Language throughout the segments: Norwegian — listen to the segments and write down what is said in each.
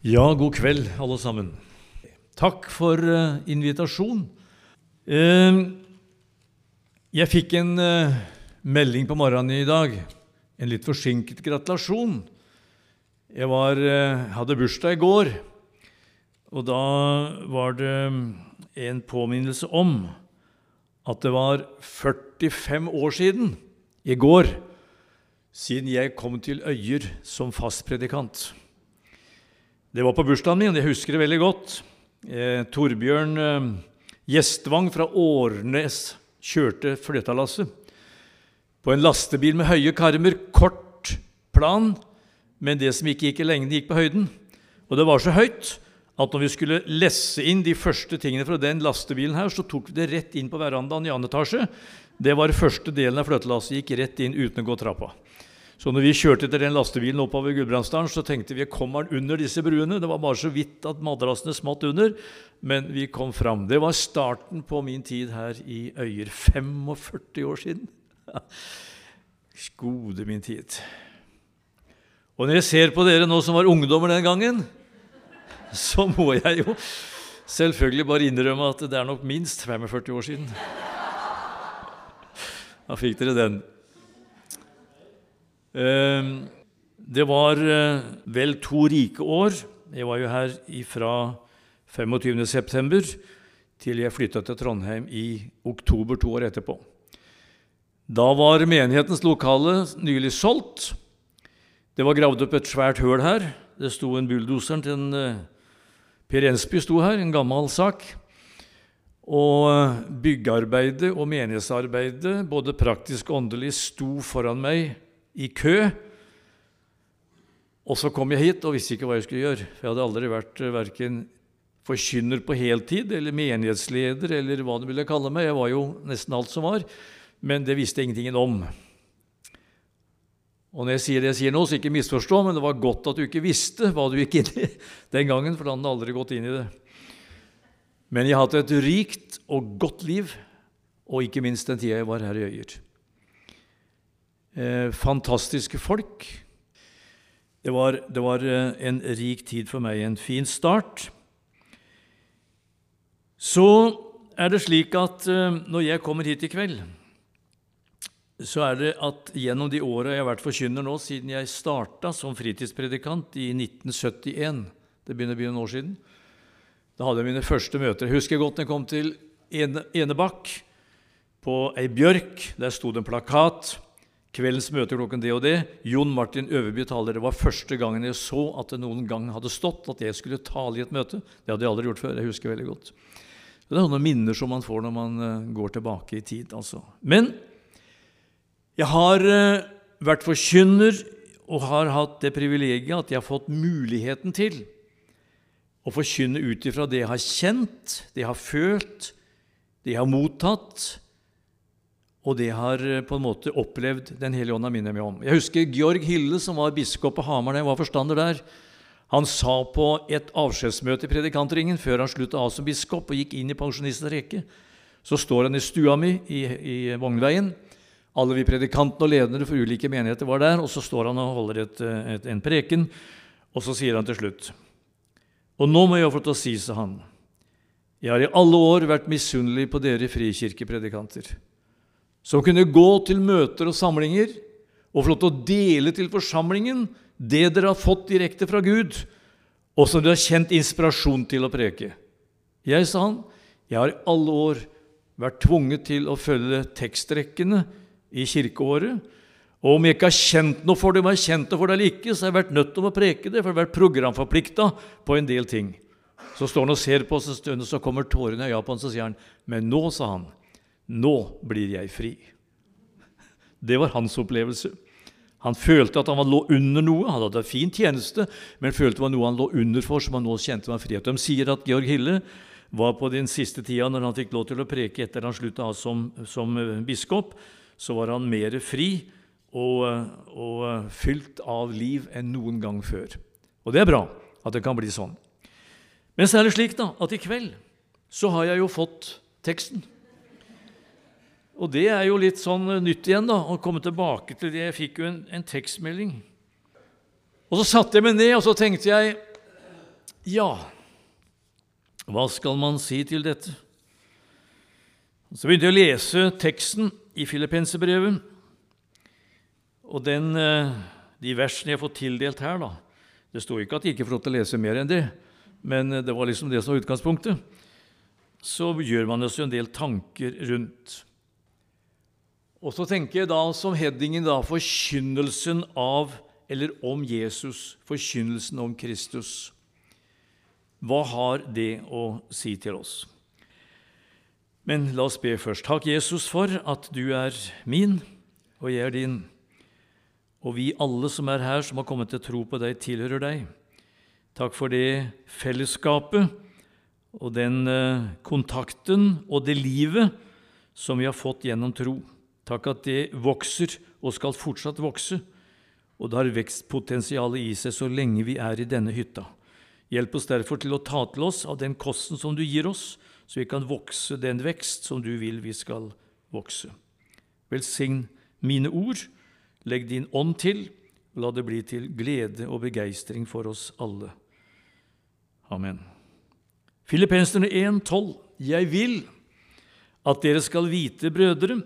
Ja, god kveld, alle sammen. Takk for uh, invitasjon. Uh, jeg fikk en uh, melding på morgenen i dag. En litt forsinket gratulasjon. Jeg var, hadde bursdag i går, og da var det en påminnelse om at det var 45 år siden i går siden jeg kom til Øyer som fastpredikant. Det var på bursdagen min, jeg husker det veldig godt. Eh, Torbjørn eh, Gjestvang fra Årnes kjørte fløtalasset på en lastebil med høye karmer, kort plan, men det som ikke gikk i lengden, gikk på høyden. Og det var så høyt at når vi skulle lesse inn de første tingene fra den lastebilen her, så tok vi det rett inn på verandaen i annen etasje. Det var første delen av fløtelasset, gikk rett inn uten å gå trappa. Så når vi kjørte etter den lastebilen oppover Gudbrandsdalen, så tenkte vi kommer den under disse bruene. Det var bare så vidt at madrassene smatt under, men vi kom fram. Det var starten på min tid her i Øyer. 45 år siden. Gode min tid. Og når jeg ser på dere nå som var ungdommer den gangen, så må jeg jo selvfølgelig bare innrømme at det er nok minst 45 år siden. Da fikk dere den. Ehm, det var eh, vel to rike år. Jeg var jo her fra 25.9. til jeg flytta til Trondheim i oktober to år etterpå. Da var menighetens lokale nylig solgt. Det var gravd opp et svært høl her. Det sto en bulldoseren til en eh, Per Ensby sto her, en gammel sak. Og eh, byggearbeidet og menighetsarbeidet, både praktisk og åndelig, sto foran meg i kø. Og så kom jeg hit og visste ikke hva jeg skulle gjøre. For jeg hadde aldri vært uh, verken forkynner på heltid eller menighetsleder eller hva du ville kalle meg. Jeg var jo nesten alt som var, men det visste jeg ingenting om. Og når jeg sier det jeg sier nå, så ikke misforstå, men det var godt at du ikke visste hva du gikk inn i den gangen, for da hadde du aldri gått inn i det. Men jeg har hatt et rikt og godt liv, og ikke minst den tida jeg var her i Øyer. Eh, fantastiske folk. Det var, det var, eh, en rik tid for meg, en fin start. Så er det slik at eh, når jeg kommer hit i kveld, så er det at gjennom de åra jeg har vært forkynner nå, siden jeg starta som fritidspredikant i 1971 Det begynner å bli noen år siden. Da hadde jeg mine første møter. Jeg husker godt når jeg kom til Enebakk, på ei bjørk. Der sto det en plakat. Kveldens møte klokken det og det. Jon Martin Øverby taler. Det var første gangen jeg så at det noen gang hadde stått at jeg skulle tale i et møte. Det hadde jeg aldri gjort før. jeg husker veldig godt. Det er noen minner som man får når man eh, går tilbake i tid. altså. Men jeg har eh, vært forkynner og har hatt det privilegiet at jeg har fått muligheten til å forkynne ut ifra det jeg har kjent, det jeg har følt, det jeg har mottatt, og det har eh, på en måte opplevd Den hellige ånd har minnet meg om. Jeg husker Georg Hille, som var biskop på Hamar da jeg var forstander der. Han sa på et avskjedsmøte i predikantringen før han slutta av som biskop og gikk inn i pensjonistens rekke, så står han i stua mi i, i Vognveien. Alle vi predikantene og ledere for ulike menigheter var der, og så står han og holder et, et, en preken, og så sier han til slutt Og nå må jeg få til å si, sa han, jeg har i alle år vært misunnelig på dere frikirkepredikanter som kunne gå til møter og samlinger og få lov til å dele til forsamlingen det dere har fått direkte fra Gud, og som dere har kjent inspirasjon til å preke. Jeg, sa han, jeg har i alle år vært tvunget til å følge tekstrekkene i kirkeåret. Og om jeg ikke har kjent noe for det, om jeg har kjent det for det eller ikke, så har jeg vært nødt til å preke det, for jeg har vært programforplikta på en del ting. Så står han og ser på oss en stund, og så kommer tårene i øya på ham, så sier han, men nå, sa han, nå blir jeg fri. Det var hans opplevelse. Han følte at han lå under noe. Han hadde en fin tjeneste, men følte det var noe han lå under for, som han nå kjente var frihet. De sier at Georg Hille var på den siste tida, når han fikk lov til å preke etter han slutta som, som biskop, så var han mer fri og, og fylt av liv enn noen gang før. Og det er bra at det kan bli sånn. Men så er det slik da, at i kveld så har jeg jo fått teksten. Og det er jo litt sånn nytt igjen, da, å komme tilbake til det. Jeg fikk jo en, en tekstmelding. Og så satte jeg meg ned, og så tenkte jeg Ja, hva skal man si til dette? Så begynte jeg å lese teksten i Filippenserbrevet. Og den, eh, de versene jeg har fått tildelt her, da Det sto ikke at jeg ikke får lov til å lese mer enn det, men eh, det var liksom det som var utgangspunktet. Så gjør man seg en del tanker rundt. Og så tenker jeg da som headingen da forkynnelsen av eller om Jesus, forkynnelsen om Kristus. Hva har det å si til oss? Men la oss be først. Takk, Jesus, for at du er min, og jeg er din. Og vi alle som er her, som har kommet til tro på deg, tilhører deg. Takk for det fellesskapet og den eh, kontakten og det livet som vi har fått gjennom tro. Takk at det vokser og skal fortsatt vokse, og det har vekstpotensialet i seg så lenge vi er i denne hytta. Hjelp oss derfor til å ta til oss av den kosten som du gir oss, så vi kan vokse den vekst som du vil vi skal vokse. Velsign mine ord, legg din ånd til, og la det bli til glede og begeistring for oss alle. Amen. Filippenserne 1,12.: Jeg vil at dere skal vite, brødre,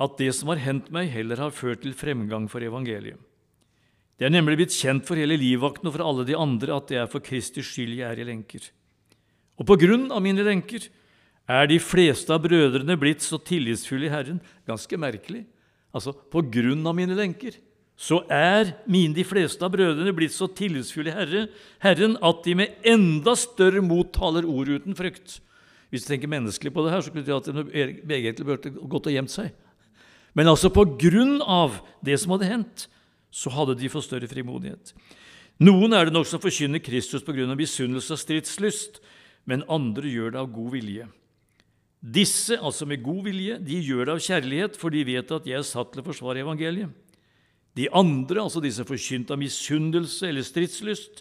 at det som har hendt meg, heller har ført til fremgang for evangeliet. Det er nemlig blitt kjent for hele livvakten og for alle de andre at det er for Kristi skyld jeg er i lenker. Og på grunn av mine lenker er de fleste av brødrene blitt så tillitsfulle i Herren. Ganske merkelig. Altså, på grunn av mine lenker så er mine de fleste av brødrene blitt så tillitsfulle i Herre, Herren at de med enda større mot taler ord uten frykt. Hvis du tenker menneskelig på det her, så kunne de egentlig burde gått og gjemt seg. Men altså på grunn av det som hadde hendt, så hadde de fått større frimodighet. Noen er det nok som forkynner Kristus på grunn av misunnelse og stridslyst, men andre gjør det av god vilje. Disse, altså med god vilje, de gjør det av kjærlighet, for de vet at jeg er satt til å forsvare evangeliet. De andre, altså de som er forkynt av misunnelse eller stridslyst,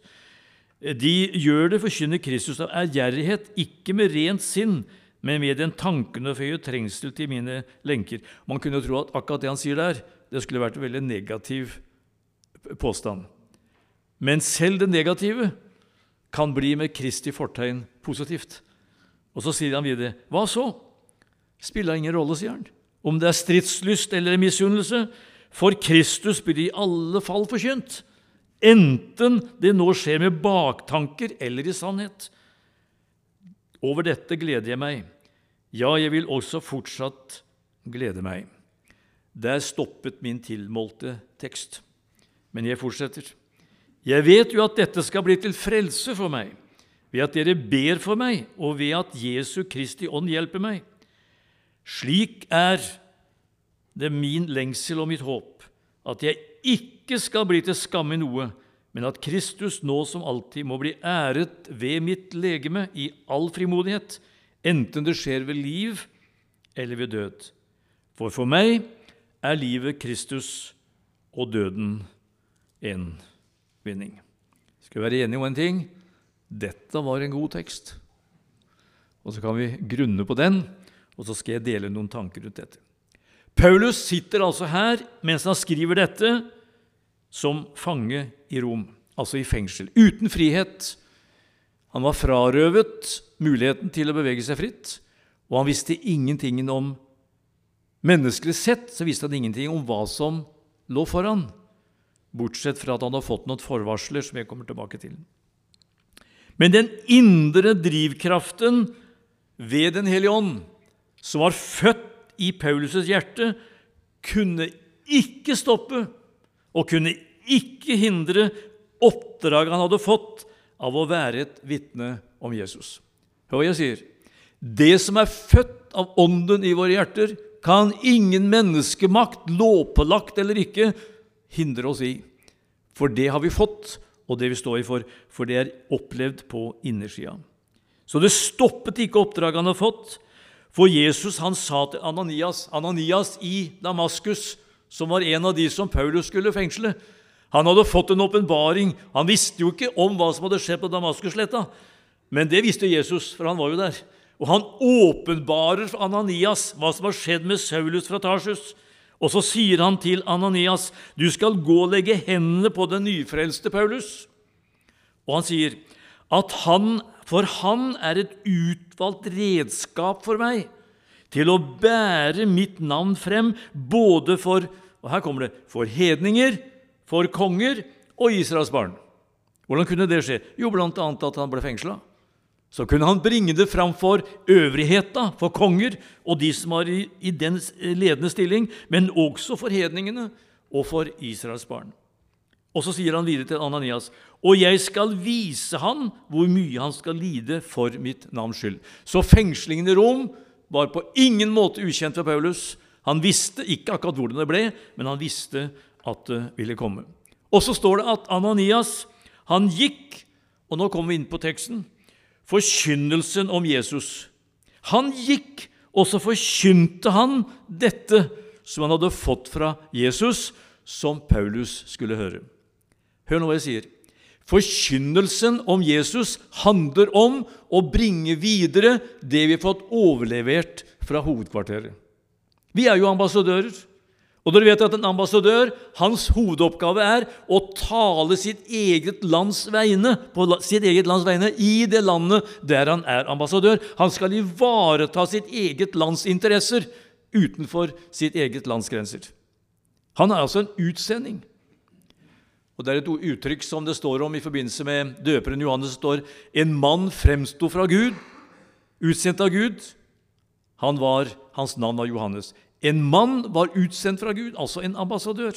de gjør det forkynner Kristus av ærgjerrighet, ikke med rent sinn, men med den tanken å føye trengsel til mine lenker. Man kunne jo tro at akkurat det han sier der, det skulle vært en veldig negativ påstand. Men selv det negative kan bli med Kristi fortegn positivt. Og så sier han videre, hva så? Spiller ingen rolle, sier han. Om det er stridslyst eller misunnelse, for Kristus blir i alle fall forkynt. Enten det nå skjer med baktanker eller i sannhet. Over dette gleder jeg meg. Ja, jeg vil også fortsatt glede meg. Der stoppet min tilmålte tekst. Men jeg fortsetter. Jeg vet jo at dette skal bli til frelse for meg, ved at dere ber for meg, og ved at Jesu Kristi ånd hjelper meg. Slik er det min lengsel og mitt håp, at jeg ikke skal bli til skamme noe, men at Kristus nå som alltid må bli æret ved mitt legeme i all frimodighet, enten det skjer ved liv eller ved død. For for meg er livet Kristus og døden en vinning. Skal vi være enige om en ting? Dette var en god tekst. Og så kan vi grunne på den, og så skal jeg dele noen tanker rundt dette. Paulus sitter altså her mens han skriver dette, som fange i Rom, altså i fengsel, uten frihet. Han var frarøvet muligheten til å bevege seg fritt, og han visste ingenting om Menneskelig sett så visste han ingenting om hva som lå foran, bortsett fra at han hadde fått noen forvarsler, som jeg kommer tilbake til. Men den indre drivkraften ved Den hellige ånd, som var født i Paulus' hjerte, kunne ikke stoppe og kunne ikke hindre oppdraget han hadde fått av å være et vitne om Jesus. Hør hva jeg sier. Det som er født av Ånden i våre hjerter, kan ingen menneskemakt, lovpålagt eller ikke, hindre oss i. For det har vi fått, og det vi står i for, for det er opplevd på innersida. Så det stoppet ikke oppdraget han har fått. For Jesus han sa til Ananias, Ananias i Damaskus, som var en av de som Paulus skulle fengsle Han hadde fått en åpenbaring. Han visste jo ikke om hva som hadde skjedd på Damaskusletta, men det visste Jesus, for han var jo der. Og han åpenbarer for Ananias hva som har skjedd med Saulus fra Tarsus. Og så sier han til Ananias, 'Du skal gå og legge hendene på den nyfrelste Paulus.' Og han sier at han, for han er et utvalgt redskap for meg til å bære mitt navn frem, både for og her kommer det, for hedninger, for konger og Israels barn. Hvordan kunne det skje? Jo, bl.a. at han ble fengsla. Så kunne han bringe det fram for øvrigheta, for konger og de som var i, i den ledende stilling, men også for hedningene og for Israels barn. Og så sier han videre til Ananias.: Og jeg skal vise han hvor mye han skal lide for mitt navns skyld. Så fengslingen i Rom var på ingen måte ukjent for Paulus. Han visste ikke akkurat hvordan det ble, men han visste at det ville komme. Og så står det at Ananias han gikk, og nå kommer vi inn på teksten forkynnelsen om Jesus. Han gikk, og så forkynte han dette som han hadde fått fra Jesus, som Paulus skulle høre. Hør nå hva jeg sier. Forkynnelsen om Jesus handler om å bringe videre det vi har fått overlevert fra hovedkvarteret. Vi er jo ambassadører. Og dere vet at En ambassadør, hans hovedoppgave er å tale sitt eget lands vegne, på sitt eget lands vegne i det landet der han er ambassadør. Han skal ivareta sitt eget lands interesser utenfor sitt eget lands grenser. Han er altså en utsending. Og Det er et uttrykk som det står om i forbindelse med døperen Johannes. Det står en mann fremsto fra Gud, utsendt av Gud. Han var, Hans navn var Johannes. En mann var utsendt fra Gud, altså en ambassadør.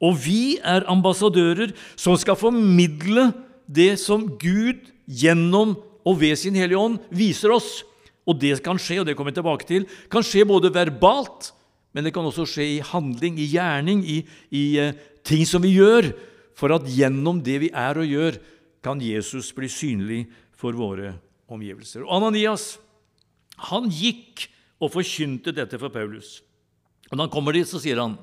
Og vi er ambassadører som skal formidle det som Gud gjennom og ved sin Hellige Ånd viser oss. Og det kan skje, og det kommer jeg tilbake til, kan skje både verbalt, men det kan også skje i handling, i gjerning, i, i uh, ting som vi gjør, for at gjennom det vi er og gjør, kan Jesus bli synlig for våre omgivelser. Og Ananias, han gikk og forkynte dette for Paulus. Og når han kommer dit, så sier han,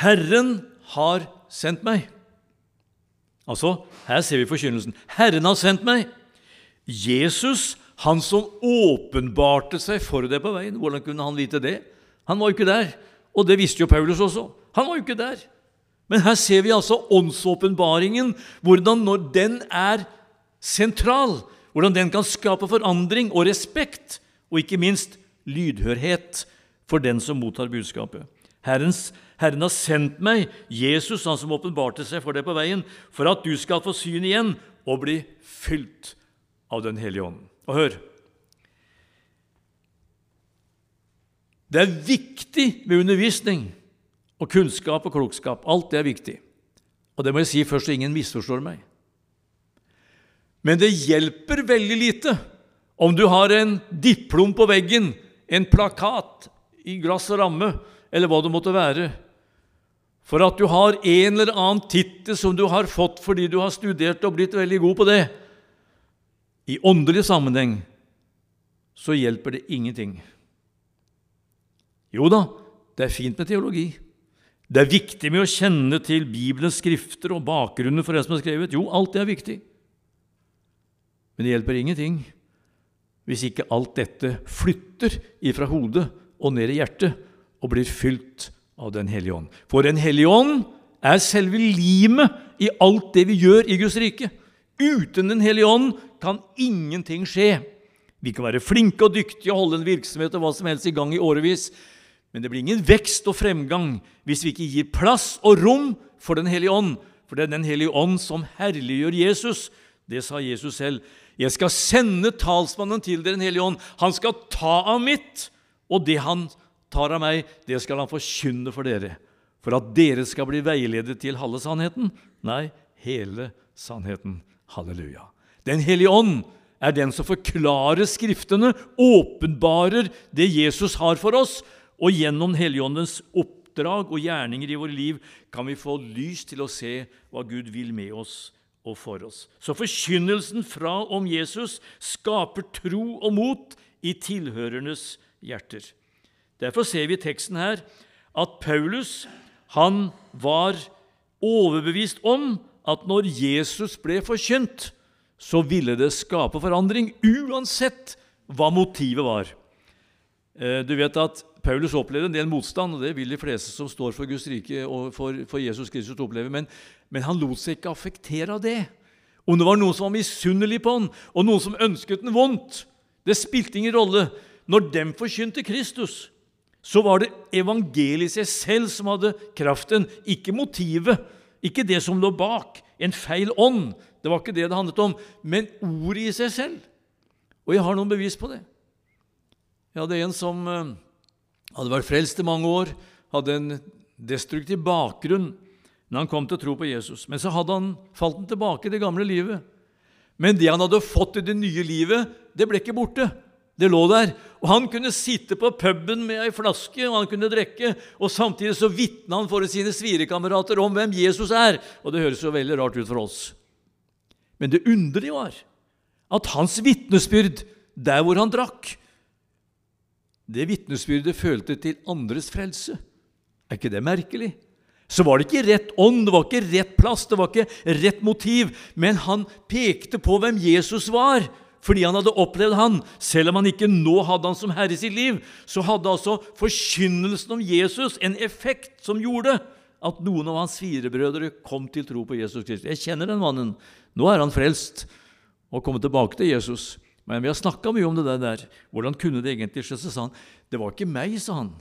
'Herren har sendt meg'. Altså, her ser vi forkynnelsen. Herren har sendt meg. Jesus, han som åpenbarte seg for deg på veien. Hvordan kunne han vite det? Han var jo ikke der. Og det visste jo Paulus også. Han var jo ikke der. Men her ser vi altså åndsåpenbaringen, hvordan når den er sentral, hvordan den kan skape forandring og respekt og ikke minst lydhørhet for den som mottar budskapet. Herrens, Herren har sendt meg, Jesus, han som åpenbarte seg for deg på veien, for at du skal få syn igjen og bli fylt av Den hellige ånd. Og hør Det er viktig med undervisning og kunnskap og klokskap. Alt det er viktig. Og det må jeg si først, så ingen misforstår meg. Men det hjelper veldig lite om du har en diplom på veggen, en plakat i glass og ramme, eller hva det måtte være, for at du har en eller annen tittel som du har fått fordi du har studert og blitt veldig god på det. I åndelig sammenheng så hjelper det ingenting. Jo da, det er fint med teologi. Det er viktig med å kjenne til Bibelens skrifter og bakgrunnen for det som er skrevet. Jo, alt det er viktig. Men det hjelper ingenting hvis ikke alt dette flytter ifra hodet og ned i hjertet og blir fylt av Den hellige ånd. For Den hellige ånd er selve limet i alt det vi gjør i Guds rike. Uten Den hellige ånd kan ingenting skje. Vi kan være flinke og dyktige og holde en virksomhet og hva som helst i gang i årevis, men det blir ingen vekst og fremgang hvis vi ikke gir plass og rom for Den hellige ånd. For det er Den hellige ånd som herliggjør Jesus. Det sa Jesus selv. Jeg skal sende talsmannen til dere, Den hellige ånd. Han skal ta av mitt, og det han tar av meg, det skal han forkynne for dere. For at dere skal bli veiledet til halve sannheten? Nei, hele sannheten. Halleluja. Den hellige ånd er den som forklarer Skriftene, åpenbarer det Jesus har for oss, og gjennom Helligåndens oppdrag og gjerninger i våre liv kan vi få lys til å se hva Gud vil med oss og for oss. Så forkynnelsen fra om Jesus skaper tro og mot i tilhørernes hjerter. Derfor ser vi i teksten her at Paulus han var overbevist om at når Jesus ble forkynt, så ville det skape forandring, uansett hva motivet var. Eh, du vet at Paulus opplevde en del motstand, og det vil de fleste som står for Guds rike og for, for Jesus Kristus oppleve, men, men, han lot seg ikke affektere av det. Om det var noen som var misunnelig på han, og noen som ønsket den vondt, det spilte ingen rolle. Når dem forkynte Kristus, så var det evangeliet i seg selv som hadde kraften, ikke motivet, ikke det som lå bak, en feil ånd. Det var ikke det det handlet om, men ordet i seg selv. Og jeg har noen bevis på det. Jeg hadde en som eh, hadde vært frelst i mange år, hadde en destruktiv bakgrunn når han kom til å tro på Jesus. Men så hadde han falt tilbake i det gamle livet. Men det han hadde fått i det nye livet, det ble ikke borte. Det lå der. Og Han kunne sitte på puben med ei flaske og han kunne drikke, og samtidig så vitna han for sine svirekamerater om hvem Jesus er. Og Det høres jo veldig rart ut for oss. Men det underlige var at hans vitnesbyrd der hvor han drakk, det vitnesbyrdet følte til andres frelse. Er ikke det merkelig? Så var det ikke rett ånd, det var ikke rett plass, det var ikke rett motiv, men han pekte på hvem Jesus var fordi han hadde opplevd han. Selv om han ikke nå hadde han som herre i sitt liv, så hadde altså forkynnelsen om Jesus en effekt som gjorde at noen av hans firebrødre kom til tro på Jesus Kristus. Jeg kjenner den mannen. Nå er han frelst og kommet tilbake til Jesus. Men vi har snakka mye om det der. Hvordan kunne det egentlig skje? Så sa han det var ikke meg, sa han.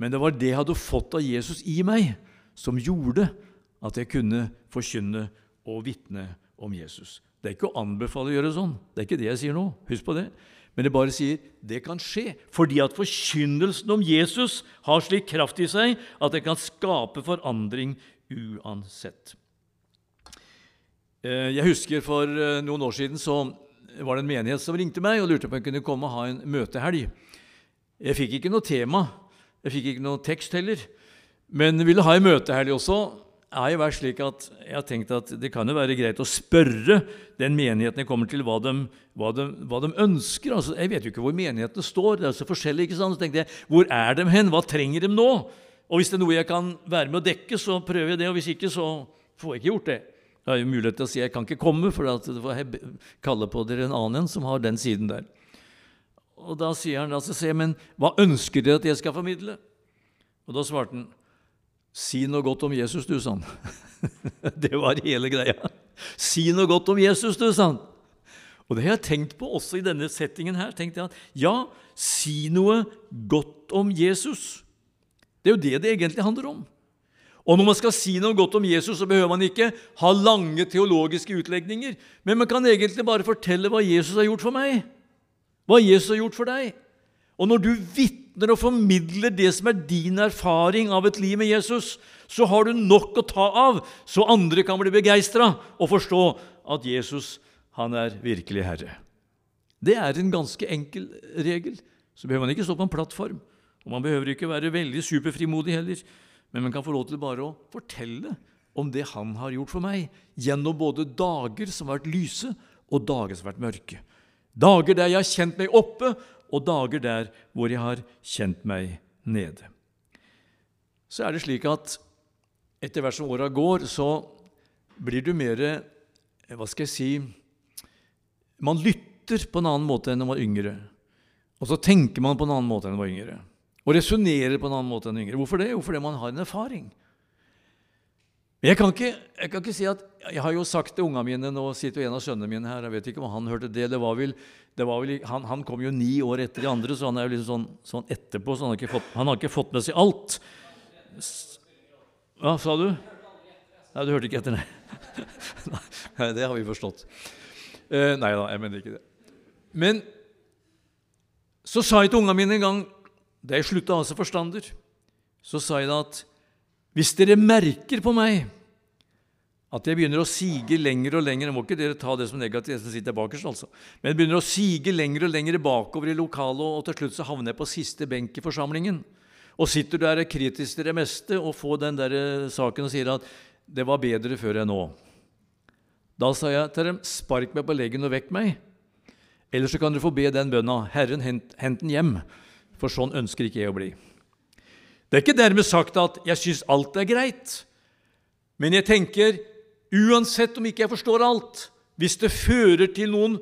Men det var det jeg hadde fått av Jesus i meg, som gjorde at jeg kunne forkynne og vitne om Jesus. Det er ikke å anbefale å gjøre sånn. Det er ikke det jeg sier nå. Husk på det. Men det bare sier det kan skje, fordi at forkynnelsen om Jesus har slik kraft i seg at det kan skape forandring uansett. Eh, jeg husker For eh, noen år siden så var det en menighet som ringte meg og lurte på om jeg kunne komme og ha en møtehelg. Jeg fikk ikke noe tema, jeg fikk ikke noe tekst heller, men ville ha en møtehelg også har jo vært slik at jeg har tenkt at det kan jo være greit å spørre den menigheten jeg kommer til, hva de, hva de, hva de ønsker. Altså, jeg vet jo ikke hvor menighetene står. Det er så forskjellig. ikke sant? Så tenkte jeg, Hvor er de hen? Hva trenger de nå? Og Hvis det er noe jeg kan være med å dekke, så prøver jeg det. Og hvis ikke, så får jeg ikke gjort det. Jeg har jo mulighet til å si jeg kan ikke komme, for da får jeg kalle på dere en annen som har den siden der. Og Da sier han, altså, men hva ønsker dere at jeg skal formidle? Og Da svarte han Si noe godt om Jesus, du, sa han. det var hele greia. Si noe godt om Jesus, du, sa han. Og det har jeg tenkt på også i denne settingen her. tenkte jeg at Ja, si noe godt om Jesus. Det er jo det det egentlig handler om. Og når man skal si noe godt om Jesus, så behøver man ikke ha lange teologiske utlegninger, men man kan egentlig bare fortelle hva Jesus har gjort for meg, hva Jesus har gjort for deg. Og når du vitner og formidler det som er din erfaring av et liv med Jesus, så har du nok å ta av, så andre kan bli begeistra og forstå at Jesus, han er virkelig Herre. Det er en ganske enkel regel. Så behøver man ikke stå på en plattform. Og man behøver ikke være veldig superfrimodig heller. Men man kan få lov til bare å fortelle om det han har gjort for meg, gjennom både dager som har vært lyse, og dager som har vært mørke. Dager der jeg har kjent meg oppe, og dager der hvor jeg har kjent meg nede. Så er det slik at etter hvert som åra går, så blir du mer Hva skal jeg si Man lytter på en annen måte enn når man var yngre. Og så tenker man på en annen måte enn når man var yngre. Og resonnerer på en annen måte enn yngre. Hvorfor det? Jo, fordi man har en erfaring. Jeg kan, ikke, jeg kan ikke si at Jeg har jo sagt til ungene mine Nå sitter jo en av sønnene mine her. Jeg vet ikke om han hørte det. det var vel, det var vel han, han, kom jo ni år etter de andre, så han er jo liksom sånn, sånn etterpå. Så han har, fått, han har, ikke fått, med seg alt. Hva sa du? Nei, du hørte ikke etter, nei. nei det har vi forstått. Uh, nei da, jeg mener ikke det. Men så sa jeg til ungene mine en gang da jeg slutta altså forstander, så sa jeg da at hvis dere merker på meg at jeg begynner å sige lenger og lenger må ikke dere ta det som negativt, som sitter bakerst, altså. Men jeg begynner å sige lenger og lenger bakover i lokalet, og til slutt så havner jeg på siste benk i forsamlingen. og sitter der kritisk til det meste og får den der saken og sier at 'det var bedre før enn nå', da sa jeg til dem 'spark meg på leggen og vekk meg', eller så kan dere få be den bønna 'Herren, hent, hent den hjem', for sånn ønsker ikke jeg å bli. Det er ikke dermed sagt at jeg syns alt er greit, men jeg tenker uansett om ikke jeg forstår alt, hvis det fører til noen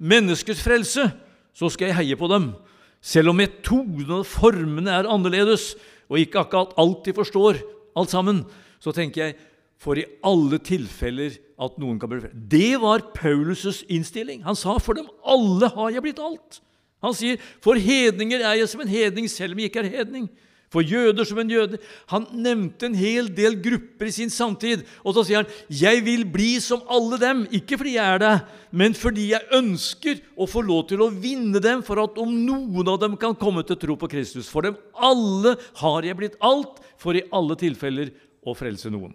menneskers frelse, så skal jeg heie på dem. Selv om metodene og formene er annerledes, og ikke akkurat alltid forstår alt sammen, så tenker jeg for i alle tilfeller at noen kan bli frelst. Det var Paulus' innstilling. Han sa 'for dem alle har jeg blitt alt'. Han sier 'for hedninger er jeg som en hedning, selv om jeg ikke er hedning' for jøder som en jøde. Han nevnte en hel del grupper i sin samtid. Og så sier han, 'Jeg vil bli som alle dem', ikke fordi jeg er det, men fordi jeg ønsker å få lov til å vinne dem, for at om noen av dem kan komme til tro på Kristus. For dem alle har jeg blitt alt, for i alle tilfeller å frelse noen.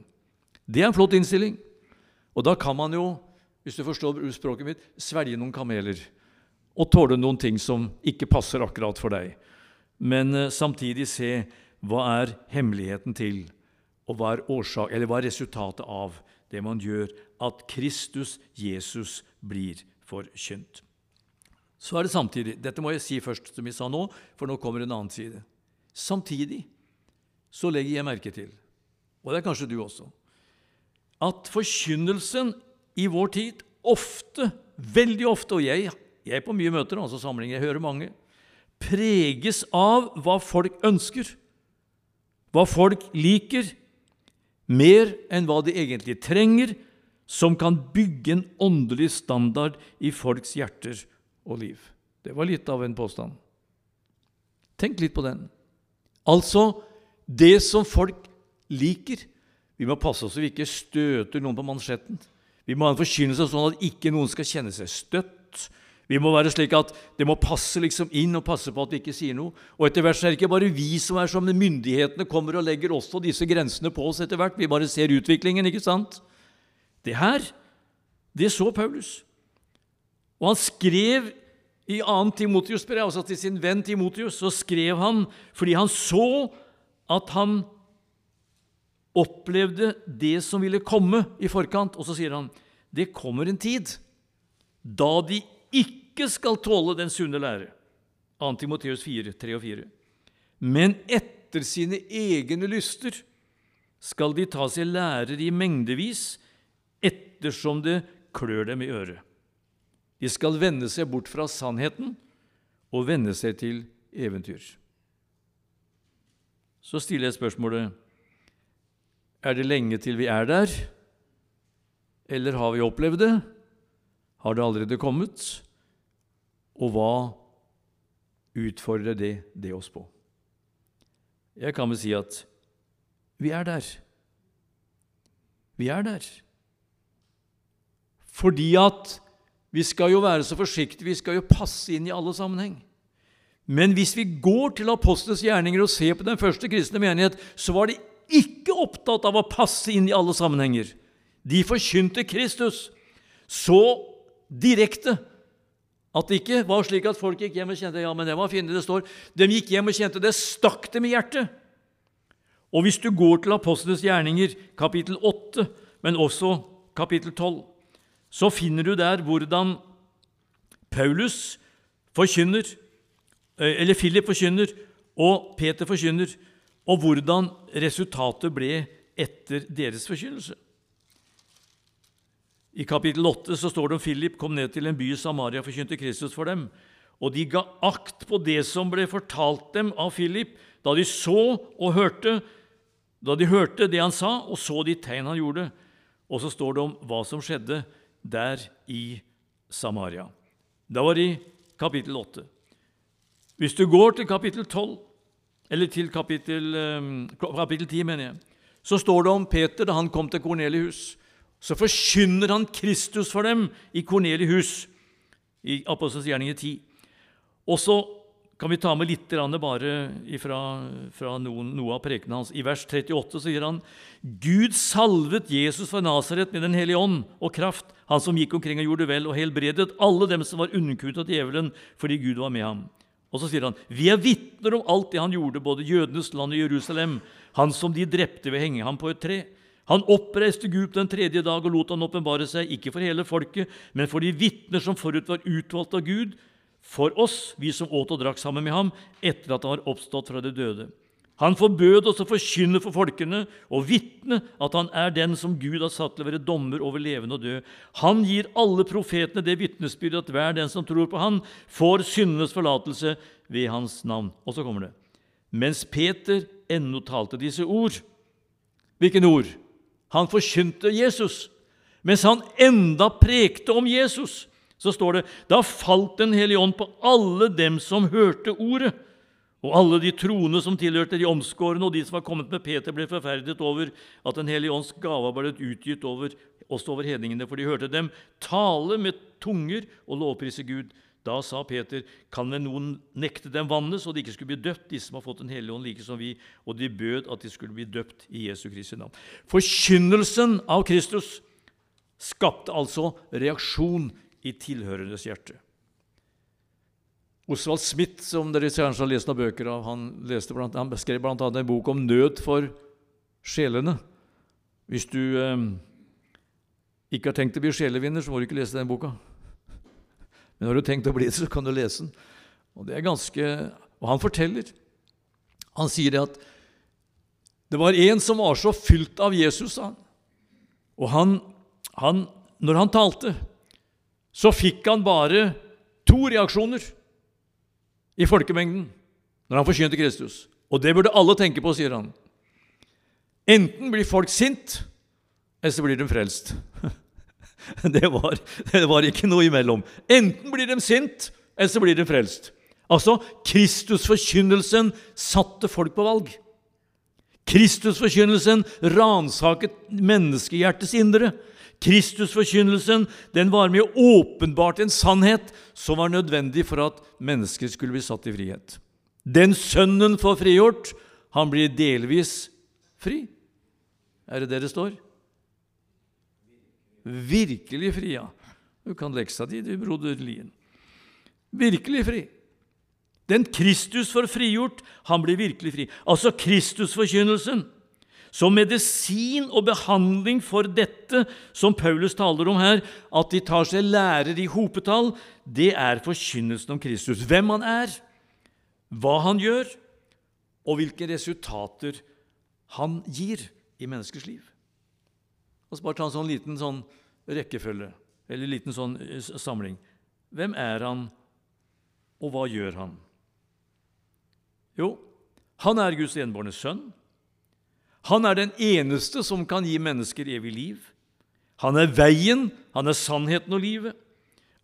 Det er en flott innstilling. Og da kan man jo, hvis du forstår språket mitt, svelge noen kameler. Og tåle noen ting som ikke passer akkurat for deg men eh, samtidig se hva er hemmeligheten til, og hva er, årsak, hva er resultatet av det man gjør, at Kristus, Jesus, blir forkynt. Så er det samtidig Dette må jeg si først, som jeg sa nå, for nå kommer en annen side. Samtidig så legger jeg merke til, og det er kanskje du også, at forkynnelsen i vår tid ofte, veldig ofte, og jeg, jeg er på mye møter, altså samlinger, jeg hører mange, preges av hva folk ønsker, hva folk liker, mer enn hva de egentlig trenger, som kan bygge en åndelig standard i folks hjerter og liv. Det var litt av en påstand. Tenk litt på den. Altså det som folk liker. Vi må passe oss så vi ikke støter noen på mansjetten. Vi må ha en forkynnelse sånn at ikke noen skal kjenne seg støtt, vi må være slik at det må passe liksom inn og passe på at vi ikke sier noe. Og etter hvert så er det ikke bare vi som er som myndighetene kommer og legger også disse grensene på oss etter hvert. Vi bare ser utviklingen, ikke sant? Det her, det så Paulus. Og han skrev i 2. Timotius brev, altså til sin venn Timotius, så skrev han fordi han så at han opplevde det som ville komme i forkant. Og så sier han det kommer en tid da de ikke skal tåle den sunne lære. 2. Timoteus 4, 3 og 4. Men etter sine egne lyster skal de ta seg lærer i mengdevis, ettersom det klør dem i øret. De skal vende seg bort fra sannheten og vende seg til eventyr. Så stiller jeg spørsmålet er det lenge til vi er der, eller har vi opplevd det? Har det allerede kommet? Og hva utfordrer det, det oss på? Jeg kan vel si at vi er der. Vi er der. Fordi at vi skal jo være så forsiktige, vi skal jo passe inn i alle sammenheng. Men hvis vi går til apostlenes gjerninger og ser på den første kristne menighet, så var de ikke opptatt av å passe inn i alle sammenhenger. De forkynte Kristus. Så direkte. At det ikke var slik at folk gikk hjem og kjente ja, men det var fint, det står. De gikk hjem og kjente det stakk dem i hjertet. Og hvis du går til Apostlenes gjerninger, kapittel 8, men også kapittel 12, så finner du der hvordan Paulus forkynner, eh, eller Philip forkynner, og Peter forkynner, og hvordan resultatet ble etter deres forkynnelse. I kapittel 8 så står det om Philip kom ned til en by i Samaria og forkynte Kristus for dem. Og de ga akt på det som ble fortalt dem av Philip, da de så og hørte, da de hørte det han sa, og så de tegn han gjorde. Og så står det om hva som skjedde der i Samaria. Det var i kapittel 8. Hvis du går til kapittel 12, eller til kapittel, eh, kapittel 10, mener jeg, så står det om Peter da han kom til Kornelius så forkynner han Kristus for dem i Kornelius i Apostelens gjerninger 10. Og så kan vi ta med litt bare fra, fra noen, noe av prekenen hans. I vers 38 sier han Gud salvet Jesus fra Nasaret med Den hellige ånd og kraft, han som gikk omkring og gjorde vel og helbredet alle dem som var underkuet av djevelen, fordi Gud var med ham. Og så sier han, vi er vitner om alt det han gjorde, både jødenes land og Jerusalem, han som de drepte ved å henge ham på et tre. Han oppreiste Gud den tredje dag og lot han åpenbare seg, ikke for hele folket, men for de vitner som forut var utvalgt av Gud, for oss, vi som åt og drakk sammen med ham, etter at han var oppstått fra de døde. Han forbød oss å forkynne for folkene og vitne at han er den som Gud har satt til å være dommer over levende og død. Han gir alle profetene det vitnesbyrdet at hver den som tror på han, får syndenes forlatelse ved hans navn. Og så kommer det. Mens Peter ennå talte disse ord Hvilken ord? Han forkynte Jesus. Mens han enda prekte om Jesus, så står det da falt Den hellige ånd på alle dem som hørte ordet. Og alle de troende som tilhørte de omskårne, og de som var kommet med Peter, ble forferdet over at Den hellige ånds gave ble utgitt over, også over hedningene, for de hørte dem tale med tunger og lovprise Gud. Da sa Peter, kan vel noen nekte dem vannet, så de ikke skulle bli døpt, de som har fått Den hellige ånd, like som vi, og de bød at de skulle bli døpt i Jesu Kristi navn. Forkynnelsen av Kristus skapte altså reaksjon i tilhørendes hjerte. Osvald Smith, som dere kanskje har lest noen bøker av, han, blant, han beskrev bl.a. en bok om nød for sjelene. Hvis du eh, ikke har tenkt å bli sjelevinner, så må du ikke lese den boka. Men har du tenkt å bli det, så kan du lese den. Og det er ganske, og han forteller Han sier det at det var en som var så fylt av Jesus, han. Og han, han, når han talte, så fikk han bare to reaksjoner i folkemengden når han forkynte Kristus. Og det burde alle tenke på, sier han. Enten blir folk sint, eller så blir de frelst. Det var, det var ikke noe imellom. Enten blir de sint, eller så blir de frelst. Altså, Kristusforkynnelsen satte folk på valg. Kristusforkynnelsen ransaket menneskehjertets indre. Kristusforkynnelsen den var med å åpenbarte en sannhet som var nødvendig for at mennesker skulle bli satt i frihet. Den sønnen får frigjort, han blir delvis fri. Er det det det står? Virkelig fri, ja. Du kan leksa di, du, broder Lien. Virkelig fri. Den Kristus får frigjort, han blir virkelig fri. Altså Kristusforkynnelsen som medisin og behandling for dette som Paulus taler om her, at de tar seg lærer i hopetall, det er forkynnelsen om Kristus. Hvem han er, hva han gjør, og hvilke resultater han gir i menneskers liv. Og så bare ta en sånn liten sånn rekkefølge, eller en liten sånn eh, samling. Hvem er han, og hva gjør han? Jo, han er Guds enbårne sønn. Han er den eneste som kan gi mennesker evig liv. Han er veien, han er sannheten og livet.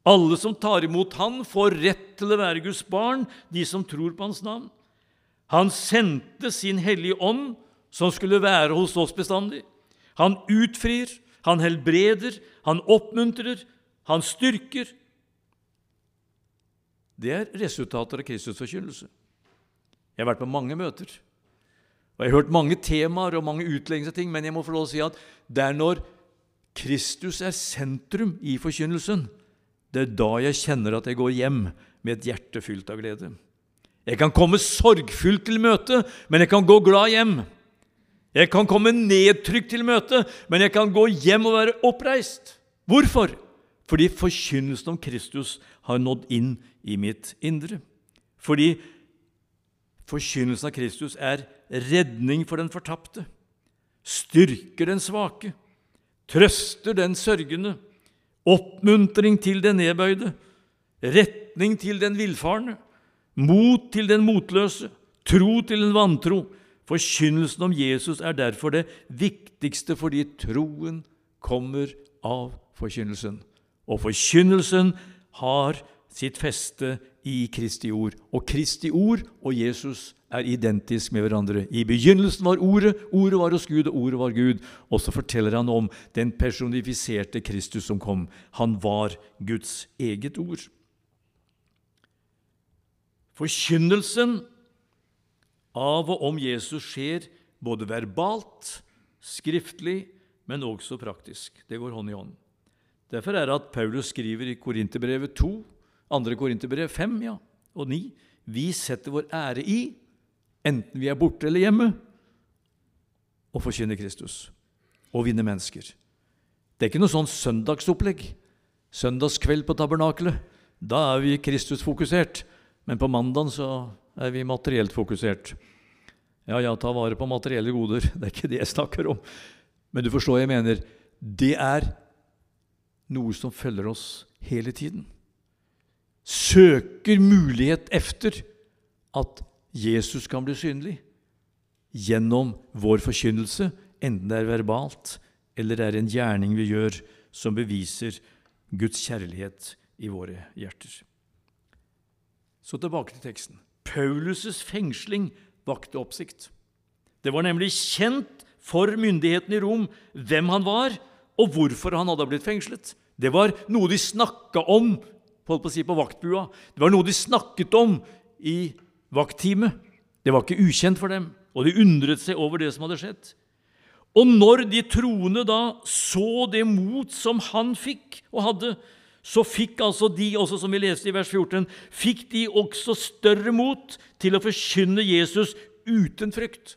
Alle som tar imot han, får rett til å være Guds barn, de som tror på hans navn. Han sendte sin hellige ånd, som skulle være hos oss bestandig. Han utfrir, han helbreder, han oppmuntrer, han styrker. Det er resultater av Kristus forkynnelse. Jeg har vært på mange møter. Og Jeg har hørt mange temaer og mange utleggelser av ting, men jeg må få lov å si at det er når Kristus er sentrum i forkynnelsen, det er da jeg kjenner at jeg går hjem med et hjerte fylt av glede. Jeg kan komme sorgfullt til møte, men jeg kan gå glad hjem. Jeg kan komme nedtrykt til møte, men jeg kan gå hjem og være oppreist. Hvorfor? Fordi forkynnelsen om Kristus har nådd inn i mitt indre. Fordi forkynnelsen av Kristus er redning for den fortapte, styrker den svake, trøster den sørgende, oppmuntring til den nedbøyde, retning til den villfarne, mot til den motløse, tro til den vantro. Forkynnelsen om Jesus er derfor det viktigste fordi troen kommer av forkynnelsen. Og forkynnelsen har sitt feste i Kristi ord. Og Kristi ord og Jesus er identisk med hverandre. I begynnelsen var Ordet, Ordet var hos Gud, og Ordet var Gud. Og så forteller han om den personifiserte Kristus som kom. Han var Guds eget ord. Forkynnelsen av og om Jesus skjer både verbalt, skriftlig, men også praktisk. Det går hånd i hånd. Derfor er det at Paulus skriver i Korinterbrevet 2, 2. Korinterbrev 5 ja, og 9 vi setter vår ære i, enten vi er borte eller hjemme, å forkynne Kristus og vinne mennesker. Det er ikke noe sånn søndagsopplegg. Søndagskveld på tabernakelet. Da er vi Kristus-fokusert. Men på mandag så er vi materielt fokusert. Ja, ja, ta vare på materielle goder. Det er ikke det jeg snakker om. Men du forstår jeg mener. Det er noe som følger oss hele tiden. Søker mulighet efter at Jesus kan bli synlig gjennom vår forkynnelse, enten det er verbalt eller det er en gjerning vi gjør som beviser Guds kjærlighet i våre hjerter. Så tilbake til teksten. Paulus' fengsling vakte oppsikt. Det var nemlig kjent for myndighetene i Rom hvem han var, og hvorfor han hadde blitt fengslet. Det var noe de snakka om på si, på vaktbua. Det var noe de snakket om i vaktteamet. Det var ikke ukjent for dem, og de undret seg over det som hadde skjedd. Og når de troende da så det mot som han fikk og hadde, så fikk altså de, også som vi leste i vers 14, fikk de også større mot til å forkynne Jesus uten frykt.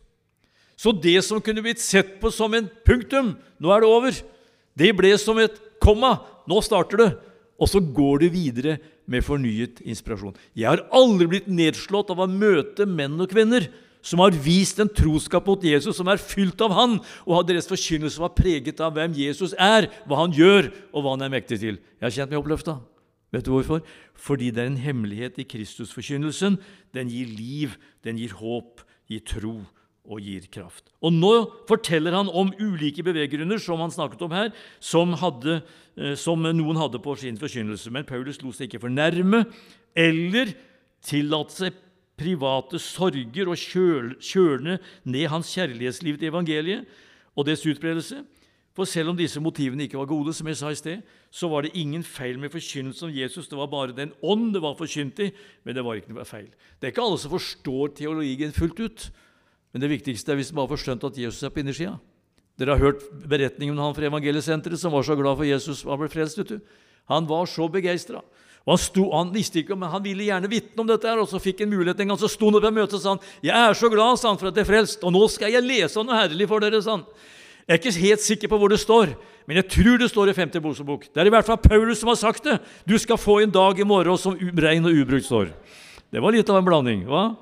Så det som kunne blitt sett på som en punktum, nå er det over, det ble som et komma, nå starter det. Og så går det videre med fornyet inspirasjon. Jeg har aldri blitt nedslått av å møte menn og kvinner som har vist en troskap mot Jesus, som er fylt av Han, og har deres forkynnelse var preget av hvem Jesus er, hva han gjør, og hva han er mektig til. Jeg har kjent meg oppløfta. Vet du hvorfor? Fordi det er en hemmelighet i Kristusforkynnelsen. Den gir liv, den gir håp, gir tro og gir kraft. Og nå forteller han om ulike beveggrunner som han snakket om her, som, hadde, eh, som noen hadde på sin forkynnelse. Men Paulus lot seg ikke fornærme eller tillate seg private sorger og kjølne ned hans kjærlighetsliv til evangeliet og dets utbredelse. For selv om disse motivene ikke var gode, som jeg sa i sted, så var det ingen feil med forkynnelsen om Jesus. Det var bare den ånd det var forkynt i, men det var ikke noe feil. Det er ikke alle som forstår teologien fullt ut, men det viktigste er hvis bare får skjønt at Jesus er på innersida. Dere har hørt beretningen om han fra evangeliesenteret som var så glad for Jesus og ble frelst. vet du. Han var så begeistra. Og han, sto, han visste ikke, men han ville gjerne vitne om dette, her, og så fikk han mulighet en gang. Så sto han opp i møtet og sa han, 'Jeg er så glad sa han, for at jeg er frelst, og nå skal jeg lese noe herlig for dere.' sa han. Jeg er ikke helt sikker på hvor det står, men jeg tror det står i 5. Mosebok. Det er i hvert fall Paulus som har sagt det. Du skal få en dag i morgen som rein og ubrukt står. Det var litt av en blanding. hva?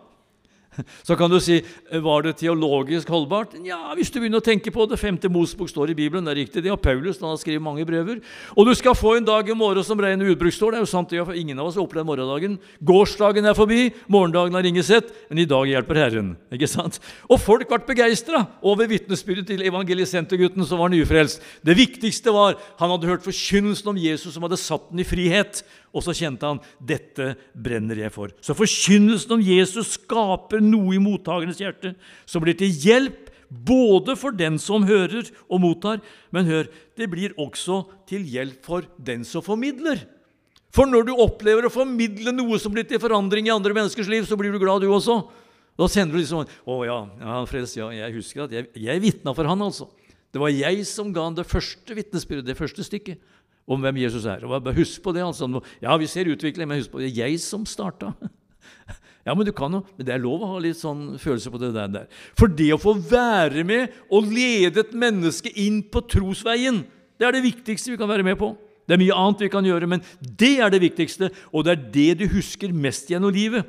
Så kan du si var det teologisk holdbart? Ja, hvis du begynner å tenke på det. Femte Mosbok står i Bibelen, det er riktig. Det har Paulus han har skrevet mange brever. Og du skal få en dag i morgen som ren utbruksstår. Det er jo sant, for ingen av oss har opplevd morgendagen. Gårsdagen er forbi, morgendagen har ingen sett, men i dag hjelper Herren. ikke sant? Og folk ble begeistra over vitnesbyrdet til evangelisentergutten som var nyfrelst. Det viktigste var han hadde hørt forkynnelsen om Jesus som hadde satt den i frihet. Og så kjente han dette brenner jeg for. Så forkynnelsen om Jesus skaper noe i mottakernes hjerte som blir til hjelp både for den som hører og mottar, men hør, det blir også til hjelp for den som formidler. For når du opplever å formidle noe som blir til forandring i andre menneskers liv, så blir du glad, du også. Da sender du liksom 'Å ja, ja, frelst, ja jeg husker at jeg, jeg vitna for han, altså'. Det var jeg som ga han det første vitnesbyrdet, det første stykket om hvem Jesus er. Og bare Husk på det. altså. Ja, vi ser utvikling, men husk på det. Jeg som starta. Ja, men du kan jo, men det er lov å ha litt sånn følelse på det der. For det å få være med og lede et menneske inn på trosveien, det er det viktigste vi kan være med på. Det er mye annet vi kan gjøre, men det er det viktigste, og det er det du husker mest gjennom livet.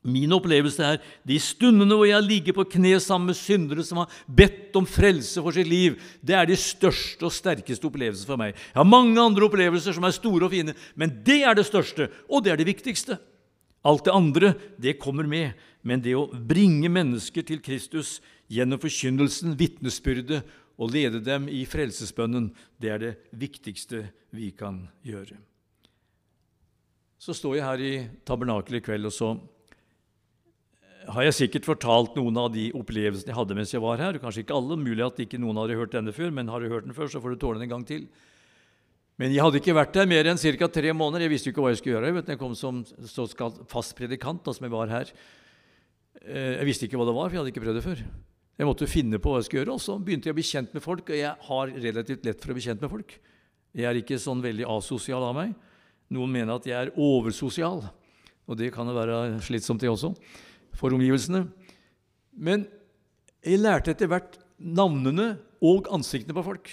Min opplevelse er de stundene hvor jeg ligger på kne sammen med syndere som har bedt om frelse for sitt liv, det er de største og sterkeste opplevelsene for meg. Jeg har mange andre opplevelser som er store og fine, men det er det største, og det er det viktigste. Alt det andre, det kommer med, men det å bringe mennesker til Kristus gjennom forkynnelsen, vitnesbyrdet, og lede dem i frelsesbønnen, det er det viktigste vi kan gjøre. Så står jeg her i tabernakelet i kveld, og så har jeg sikkert fortalt noen av de opplevelsene jeg hadde mens jeg var her. Kanskje ikke alle, mulig at ikke noen hadde hørt denne før, men har du hørt den før, så får du tåle den en gang til. Men jeg hadde ikke vært der mer enn ca. tre måneder. Jeg visste jo ikke hva jeg skulle gjøre. Jeg, jeg kom som fast predikant da som jeg var her. Eh, jeg visste ikke hva det var, for jeg hadde ikke prøvd det før. Jeg måtte finne på hva jeg skulle gjøre, og så begynte jeg å bli kjent med folk. Og jeg har relativt lett for å bli kjent med folk. Jeg er ikke sånn veldig asosial av meg. Noen mener at jeg er oversosial. Og det kan jo være slitsomt, det også, for omgivelsene. Men jeg lærte etter hvert navnene og ansiktene på folk.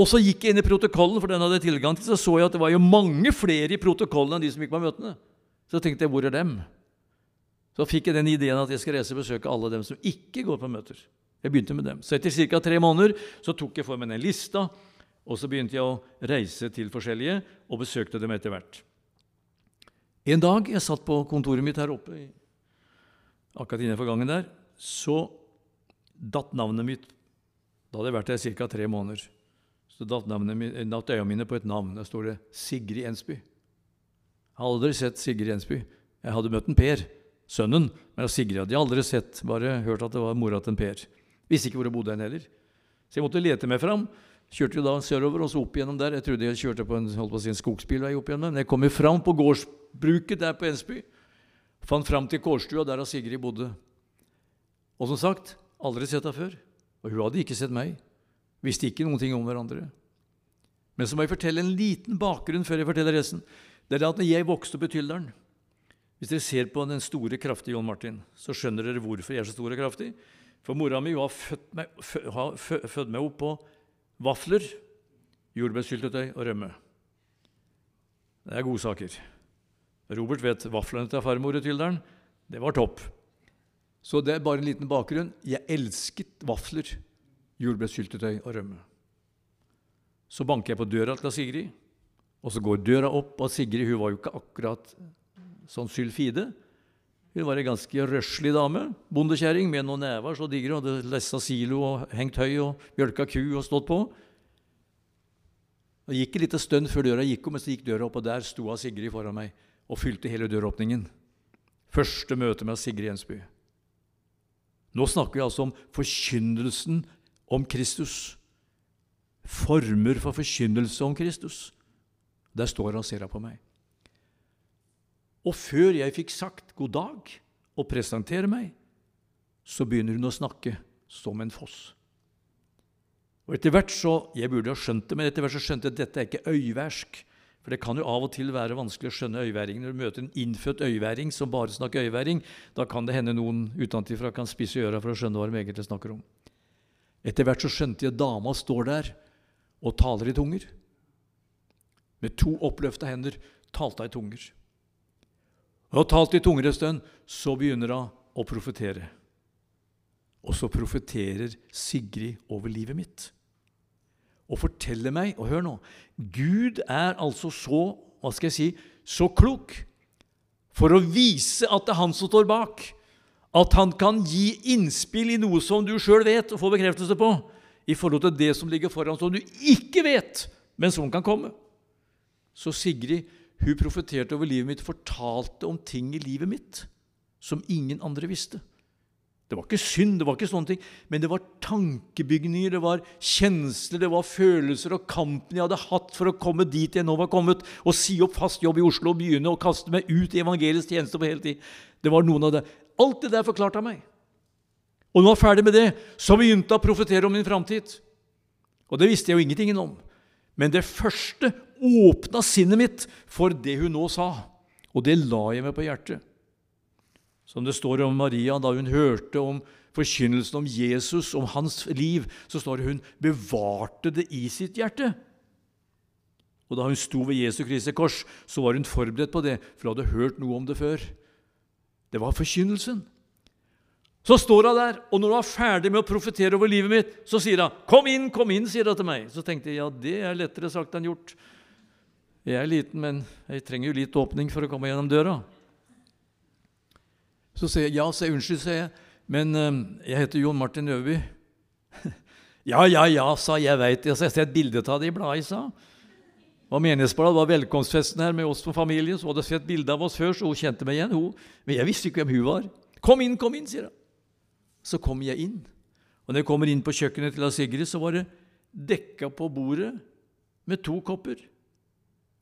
Og så gikk jeg inn i protokollen, for den hadde jeg tilgang til, så så jeg at det var jo mange flere i protokollen enn de som gikk på møtene. Så tenkte jeg hvor er dem? Så fikk jeg den ideen at jeg skal reise og besøke alle dem som ikke går på møter. Jeg begynte med dem. Så etter ca. tre måneder så tok jeg for meg den lista, og så begynte jeg å reise til forskjellige og besøkte dem etter hvert. En dag jeg satt på kontoret mitt her oppe, akkurat innenfor gangen der, så datt navnet mitt Da hadde jeg vært der ca. tre måneder. Så datt, datt øya mine på et navn. Der står det Sigrid Ensby. Jeg hadde aldri sett Sigrid Ensby. Jeg hadde møtt en Per, sønnen, men Sigrid hadde jeg aldri sett. Bare hørt at det var mora til en Per. Visste ikke hvor jeg bodde hen heller. Så jeg måtte lete meg fram. Kjørte jo da sørover og så opp igjennom der. Jeg trodde jeg kjørte på en, holdt på å si en skogsbilvei opp igjennom. Men jeg kom jo fram på gårdsbruket der på Ensby. Fant fram til kårstua der Sigrid bodde. Og som sagt, aldri sett henne før. Og hun hadde ikke sett meg. Visste ikke noen ting om hverandre. Men så må jeg fortelle en liten bakgrunn før jeg forteller resten. Det er at når jeg vokste opp i Tyldalen Hvis dere ser på den store, kraftige John Martin, så skjønner dere hvorfor jeg er så stor og kraftig. For mora mi har født meg, født meg opp på vafler, jordbærsyltetøy og rømme. Det er godsaker. Robert vet vaflene til farmor i Tyldalen. Det var topp. Så det er bare en liten bakgrunn. Jeg elsket vafler, jordbærsyltetøy og rømme. Så banker jeg på døra til Sigrid, og så går døra opp, og Sigrid hun var jo ikke akkurat sånn sylfide. Hun var ei ganske røslig dame, bondekjerring med noen never så digre, hadde lessa silo og hengt høy og mjølka ku og stått på. Det gikk en liten stund før døra gikk om, men så gikk døra opp, og der sto Sigrid foran meg og fylte hele døråpningen. Første møte med Sigrid Jensby. Nå snakker vi altså om forkynnelsen om Kristus. Former for forkynnelse om Kristus. Der står han og ser på meg. Og før jeg fikk sagt god dag og presentere meg, så begynner hun å snakke som en foss. Og etter hvert så, Jeg burde ha skjønt det, men etter hvert så skjønte jeg at dette er ikke øyværsk. For det kan jo av og til være vanskelig å skjønne øyværingen. Når du møter en innfødt øyværing som bare snakker øyværing, da kan det hende noen utenfra kan spisse øra for å skjønne hva de egentlig snakker om. Etter hvert så skjønte jeg at dama står der og taler i tunger. Med to oppløfta hender talte hun i tunger. Hun har talt i tunger en stund, så begynner hun å profetere. Og så profeterer Sigrid over livet mitt og forteller meg Og hør nå Gud er altså så hva skal jeg si, så klok for å vise at det er han som står bak. At han kan gi innspill i noe som du sjøl vet og får bekreftelse på, i forhold til det som ligger foran, som du ikke vet, men som kan komme. Så Sigrid hun profeterte over livet mitt, fortalte om ting i livet mitt som ingen andre visste. Det var ikke synd, det var ikke sånne ting, men det var tankebygninger, det var kjensler, det var følelser og kampen jeg hadde hatt for å komme dit jeg nå var kommet, og si opp fast jobb i Oslo og begynne å kaste meg ut i evangeliets tjeneste på heltid. Det var noen av det. Alt det der forklarte han meg. Og når jeg var ferdig med det, så begynte jeg å profetere om min framtid. Og det visste jeg jo ingenting om. Men det første åpna sinnet mitt for det hun nå sa, og det la jeg meg på hjertet. Som det står om Maria da hun hørte om forkynnelsen om Jesus, om hans liv, så står det hun bevarte det i sitt hjerte. Og da hun sto ved Jesu Kristi kors, så var hun forberedt på det, for hun hadde hørt noe om det før. Det var forkynnelsen. Så står hun der, og når hun er ferdig med å profetere over livet mitt, så sier hun 'Kom inn, kom inn', sier hun til meg. Så tenkte jeg ja, det er lettere sagt enn gjort. Jeg er liten, men jeg trenger jo litt åpning for å komme gjennom døra. Så sier jeg ja, jeg unnskyld, sier jeg, men um, jeg heter Jon Martin Øverby. ja, ja, ja, sa jeg, veit det. Så jeg har sett bilde av det i bladet, sa og Menighetsbladet var velkomstfesten her med oss som familie. Så hadde sett bilde av oss før, så hun kjente meg igjen. Hun. Men jeg visste ikke hvem hun var. 'Kom inn, kom inn', sier hun. Så kom jeg inn. Og når jeg kommer inn på kjøkkenet til Sigrid, så var det dekka på bordet med to kopper.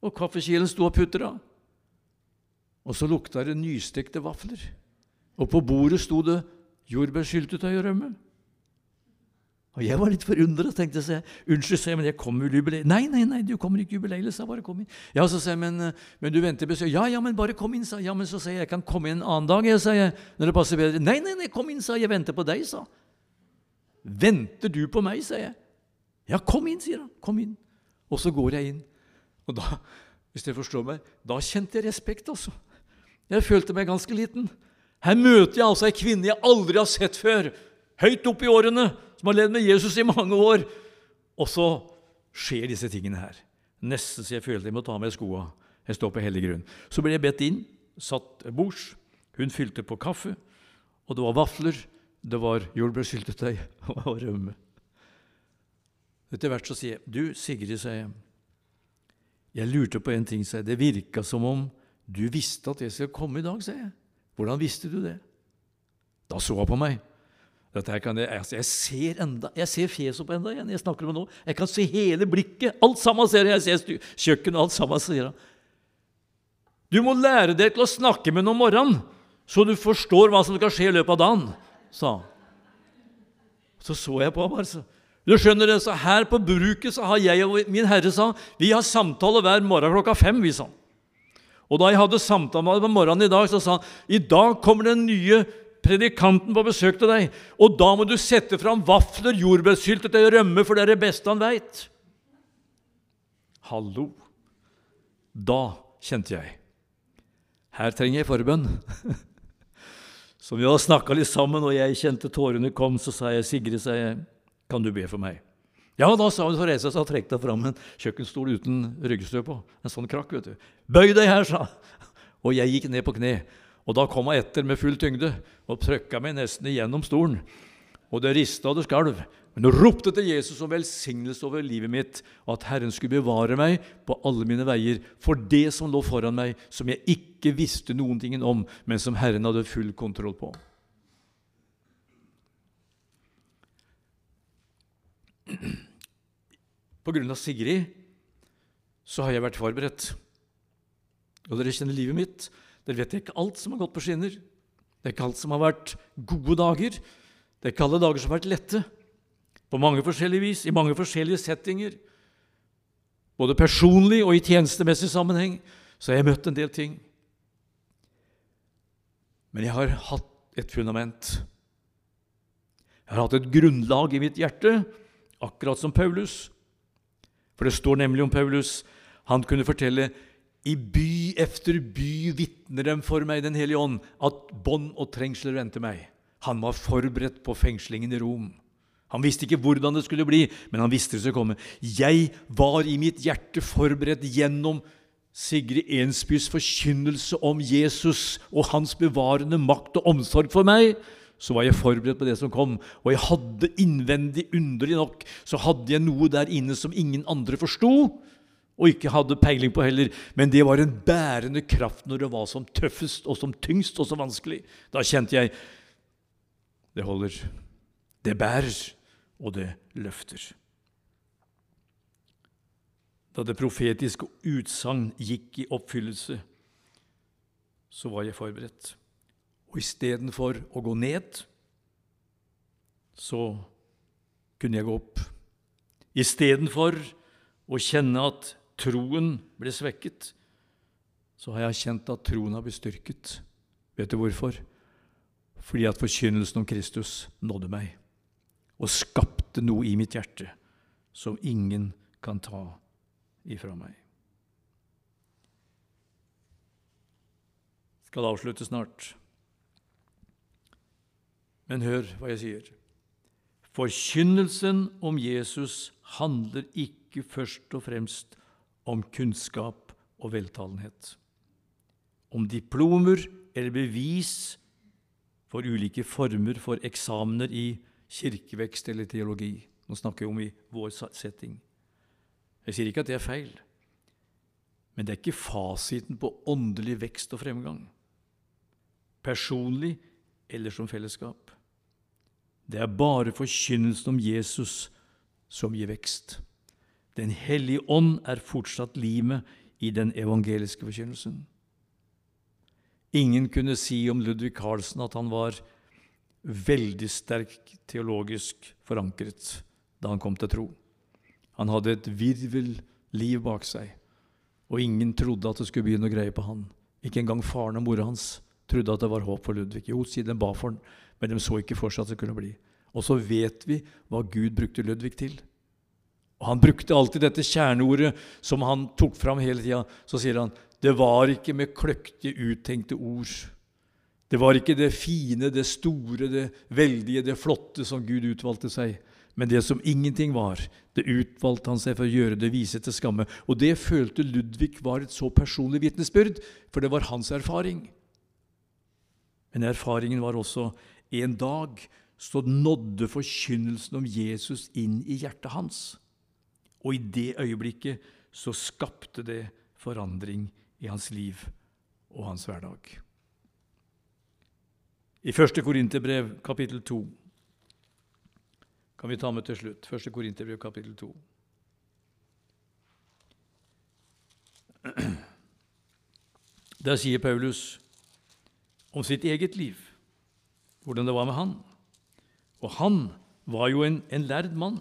Og kaffekilen sto og putra. Og så lukta det nystekte vafler. Og på bordet sto det jordbærsyltetøy og rømme. Og jeg var litt forundret og tenkte seg, unnskyld, sa jeg, men jeg kommer vel jubileet. Nei, nei, nei, du kommer ikke jubileet, sa. Bare kom inn. Ja, så sa jeg, men, men du venter besøk. Ja, ja, men bare kom inn, sa jeg. Ja, men så sa jeg, jeg kan komme inn en annen dag, jeg, sa jeg, når det passer bedre. Nei, nei, nei, kom inn, sa jeg. Jeg venter på deg, sa Venter du på meg, sa jeg. Ja, kom inn, sier han. Kom inn. Og så går jeg inn. Og da, hvis dere forstår meg, da kjente jeg respekt, altså. Jeg følte meg ganske liten. Her møter jeg altså ei kvinne jeg aldri har sett før, høyt opp i årene som har levd med Jesus i mange år. Og så skjer disse tingene her. Nesten så jeg følte jeg må ta av meg skoa. Jeg står på hellig grunn. Så ble jeg bedt inn, satt bords. Hun fylte på kaffe, og det var vafler, det var jordbærsyltetøy og rømme. Etter hvert så sier jeg, 'Du, Sigrid', sa jeg. 'Jeg lurte på en ting', sa jeg. 'Det virka som om du visste at jeg skulle komme i dag', sa jeg. 'Hvordan visste du det?' Da så hun på meg. Jeg, altså, jeg, ser enda, jeg ser fjeset på enda igjen. Jeg snakker om det nå. Jeg kan se hele blikket. Alt sammen ser jeg. Jeg ser kjøkkenet, alt sammen sier jeg. Du må lære deg til å snakke med noen om morgenen, så du forstår hva som skal skje i løpet av dagen, sa han. Så så jeg på ham, altså. Du skjønner det, så Her på bruket så har jeg og min herre sa, vi har samtale hver morgen klokka fem. vi sa. Og Da jeg hadde samtale på morgenen i dag, så sa han i dag kommer den nye predikanten på besøk til deg, og da må du sette fram vafler, jordbærsyltetøy og rømme, for det er det beste han veit. Hallo. Da kjente jeg her trenger jeg forbønn. Som vi hadde snakka litt sammen, og jeg kjente tårene kom, så sa jeg, Sigrid, sa jeg, kan du be for meg? Ja, da sa hun Therese, så trekk deg fram en kjøkkenstol uten ryggstø på. En sånn krakk, vet du. Bøy deg her, sa Og jeg gikk ned på kne. Og da kom hun etter med full tyngde og trøkka meg nesten igjennom stolen. Og det rista og det skalv. Men hun ropte til Jesus om velsignelse over livet mitt, og at Herren skulle bevare meg på alle mine veier for det som lå foran meg, som jeg ikke visste noen ting om, men som Herren hadde full kontroll på. På av Sigrid så har jeg vært forberedt. Og dere kjenner livet mitt. Dere vet ikke alt som har gått på skinner. Det er ikke alt som har vært gode dager. Det er ikke alle dager som har vært lette. På mange forskjellige vis, i mange forskjellige settinger. Både personlig og i tjenestemessig sammenheng så har jeg møtt en del ting. Men jeg har hatt et fundament. Jeg har hatt et grunnlag i mitt hjerte, akkurat som Paulus. For det står nemlig om Paulus han kunne fortelle i by efter by vitner dem for meg, Den hellige ånd, at bånd og trengsler venter meg. Han var forberedt på fengslingen i Rom. Han visste ikke hvordan det skulle bli, men han visste det skulle komme. Jeg var i mitt hjerte forberedt gjennom Sigrid Ensbys forkynnelse om Jesus og hans bevarende makt og omsorg for meg. Så var jeg forberedt på det som kom, og jeg hadde innvendig, underlig nok, så hadde jeg noe der inne som ingen andre forsto og ikke hadde peiling på heller, men det var en bærende kraft når det var som tøffest og som tyngst og så vanskelig. Da kjente jeg det holder. Det bærer, og det løfter. Da det profetiske utsagn gikk i oppfyllelse, så var jeg forberedt. Og istedenfor å gå ned, så kunne jeg gå opp. Istedenfor å kjenne at troen ble svekket, så har jeg kjent at troen har blitt styrket. Vet du hvorfor? Fordi at forkynnelsen om Kristus nådde meg og skapte noe i mitt hjerte som ingen kan ta ifra meg. Skal avslutte snart. Men hør hva jeg sier. Forkynnelsen om Jesus handler ikke først og fremst om kunnskap og veltalenhet. Om diplomer eller bevis for ulike former for eksamener i kirkevekst eller teologi. Nå snakker jeg om i vår setting. Jeg sier ikke at det er feil, men det er ikke fasiten på åndelig vekst og fremgang. Personlig eller som fellesskap. Det er bare forkynnelsen om Jesus som gir vekst. Den hellige ånd er fortsatt limet i den evangeliske forkynnelsen. Ingen kunne si om Ludvig Carlsen at han var veldig sterk teologisk forankret. da han kom til tro. Han hadde et virvelliv bak seg, og ingen trodde at det skulle begynne å greie på han. Ikke engang faren og mora hans trodde at det var håp for Ludvig. Jo, siden de ba for han, men de så ikke for seg at det kunne bli. Og så vet vi hva Gud brukte Ludvig til. Og Han brukte alltid dette kjerneordet som han tok fram hele tida. Så sier han det var ikke med kløktige, uttenkte ord. Det var ikke det fine, det store, det veldige, det flotte som Gud utvalgte seg. Men det som ingenting var, det utvalgte han seg for å gjøre det vise til skamme. Og det følte Ludvig var et så personlig vitnesbyrd, for det var hans erfaring. Men erfaringen var også en dag så nådde forkynnelsen om Jesus inn i hjertet hans. Og i det øyeblikket så skapte det forandring i hans liv og hans hverdag. I 1. Korinterbrev, kapittel 2, kan vi ta med til slutt. 1. Korinterbrev, kapittel 2. Der sier Paulus om sitt eget liv, hvordan det var med han. Og han var jo en, en lærd mann.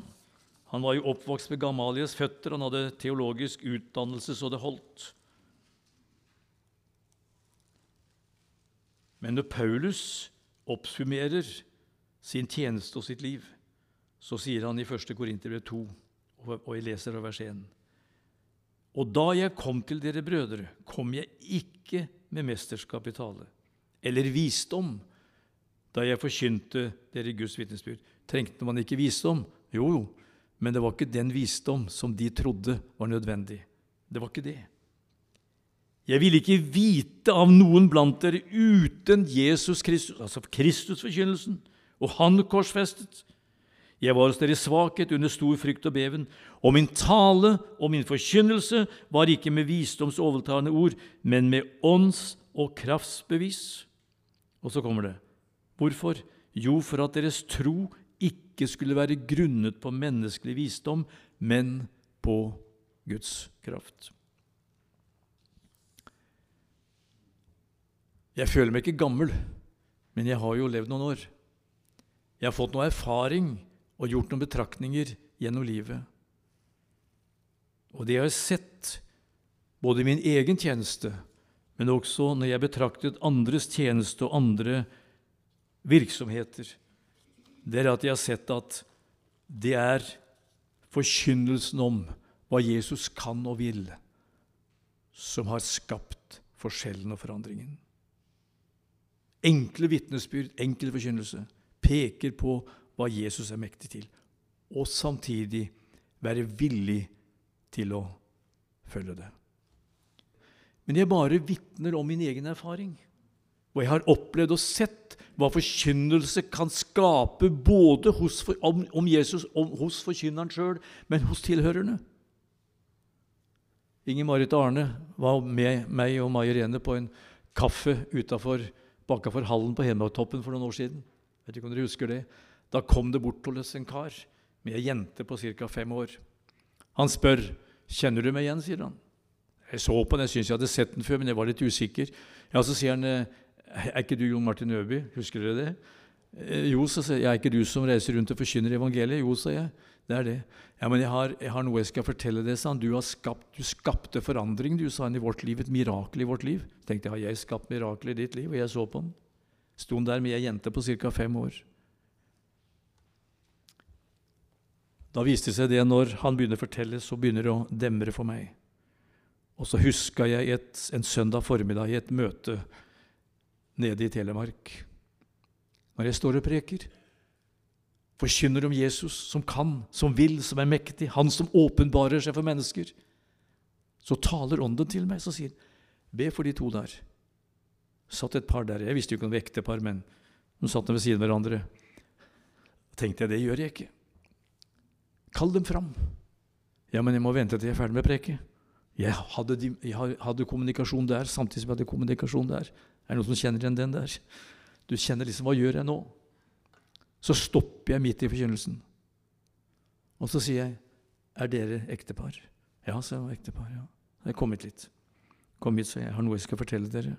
Han var jo oppvokst ved Gamalias føtter, han hadde teologisk utdannelse så det holdt. Men når Paulus oppsummerer sin tjeneste og sitt liv, så sier han i 1. Korinterbrev 2, og jeg leser av vers 1.: Og da jeg kom til dere brødre, kom jeg ikke med mesterskap i tale eller visdom da jeg forkynte dere Guds vitnesbyrd. Trengte man ikke visdom? Jo, jo, men det var ikke den visdom som de trodde var nødvendig. Det var ikke det. Jeg ville ikke vite av noen blant dere uten Jesus Kristus, altså Kristusforkynnelsen, og Han korsfestet. Jeg var hos dere i svakhet under stor frykt og beven, og min tale og min forkynnelse var ikke med visdoms overtalende ord, men med ånds- og kraftsbevis. Og så kommer det. Hvorfor? Jo, for at deres tro ikke skulle være grunnet på menneskelig visdom, men på Guds kraft. Jeg føler meg ikke gammel, men jeg har jo levd noen år. Jeg har fått noe erfaring og gjort noen betraktninger gjennom livet. Og det jeg har sett, både i min egen tjeneste, men også når jeg betraktet andres tjeneste og andre virksomheter, det er at jeg har sett at det er forkynnelsen om hva Jesus kan og vil, som har skapt forskjellen og forandringen. Enkle vitnesbyrd, enkel forkynnelse, peker på hva Jesus er mektig til, og samtidig være villig til å følge det. Men jeg bare vitner om min egen erfaring. Og jeg har opplevd og sett hva forkynnelse kan skape både hos, om, om, Jesus, om, hos forkynneren sjøl, men hos tilhørerne. Inger Marit Arne var med meg og Mai Irene på en kaffe utafor bakafor hallen på Hedmarktoppen for noen år siden. Jeg vet ikke om dere husker det. Da kom det bort en kar med ei jente på ca. fem år. Han spør kjenner du meg igjen, sier han. Jeg så på den, jeg syntes jeg hadde sett den før, men jeg var litt usikker. Ja, Så sier han er ikke du Jon Martin Øby, husker dere det? Eh, jo, sa jeg, er ikke du som reiser rundt og forkynner evangeliet? Jo, sa jeg. Det er det. Ja, men jeg har, jeg har noe jeg skal fortelle deg, sa han. Du, har skapt, du skapte forandring, du, sa han, i vårt liv. Et mirakel i vårt liv. Tenkte jeg, har jeg skapt mirakel i ditt liv? Og jeg så på han. Sto han der med ei jente på ca. fem år. Da viste det seg det når han begynner å fortelle, så begynner det å demre for meg. Og så huska jeg et, en søndag formiddag i et møte nede i Telemark. Når jeg står og preker, forkynner om Jesus, som kan, som vil, som er mektig, han som åpenbarer seg for mennesker, så taler Ånden til meg, så sier be for de to der. Satt et par der. Jeg visste jo ikke om det var ektepar, men de satt ved siden av hverandre. Tenkte jeg, det gjør jeg ikke. Kall dem fram. Ja, men jeg må vente til jeg er ferdig med preket. Jeg jeg hadde, kommunikasjon der samtidig som jeg hadde kommunikasjon der. Er det noen som kjenner igjen den der? Du kjenner liksom Hva gjør jeg nå? Så stopper jeg midt i forkynnelsen. Og så sier jeg, 'Er dere ektepar?' Ja, sa jeg. Ektepar, ja. Jeg kom hit litt. Kom hit, så. 'Jeg har noe jeg skal fortelle dere.'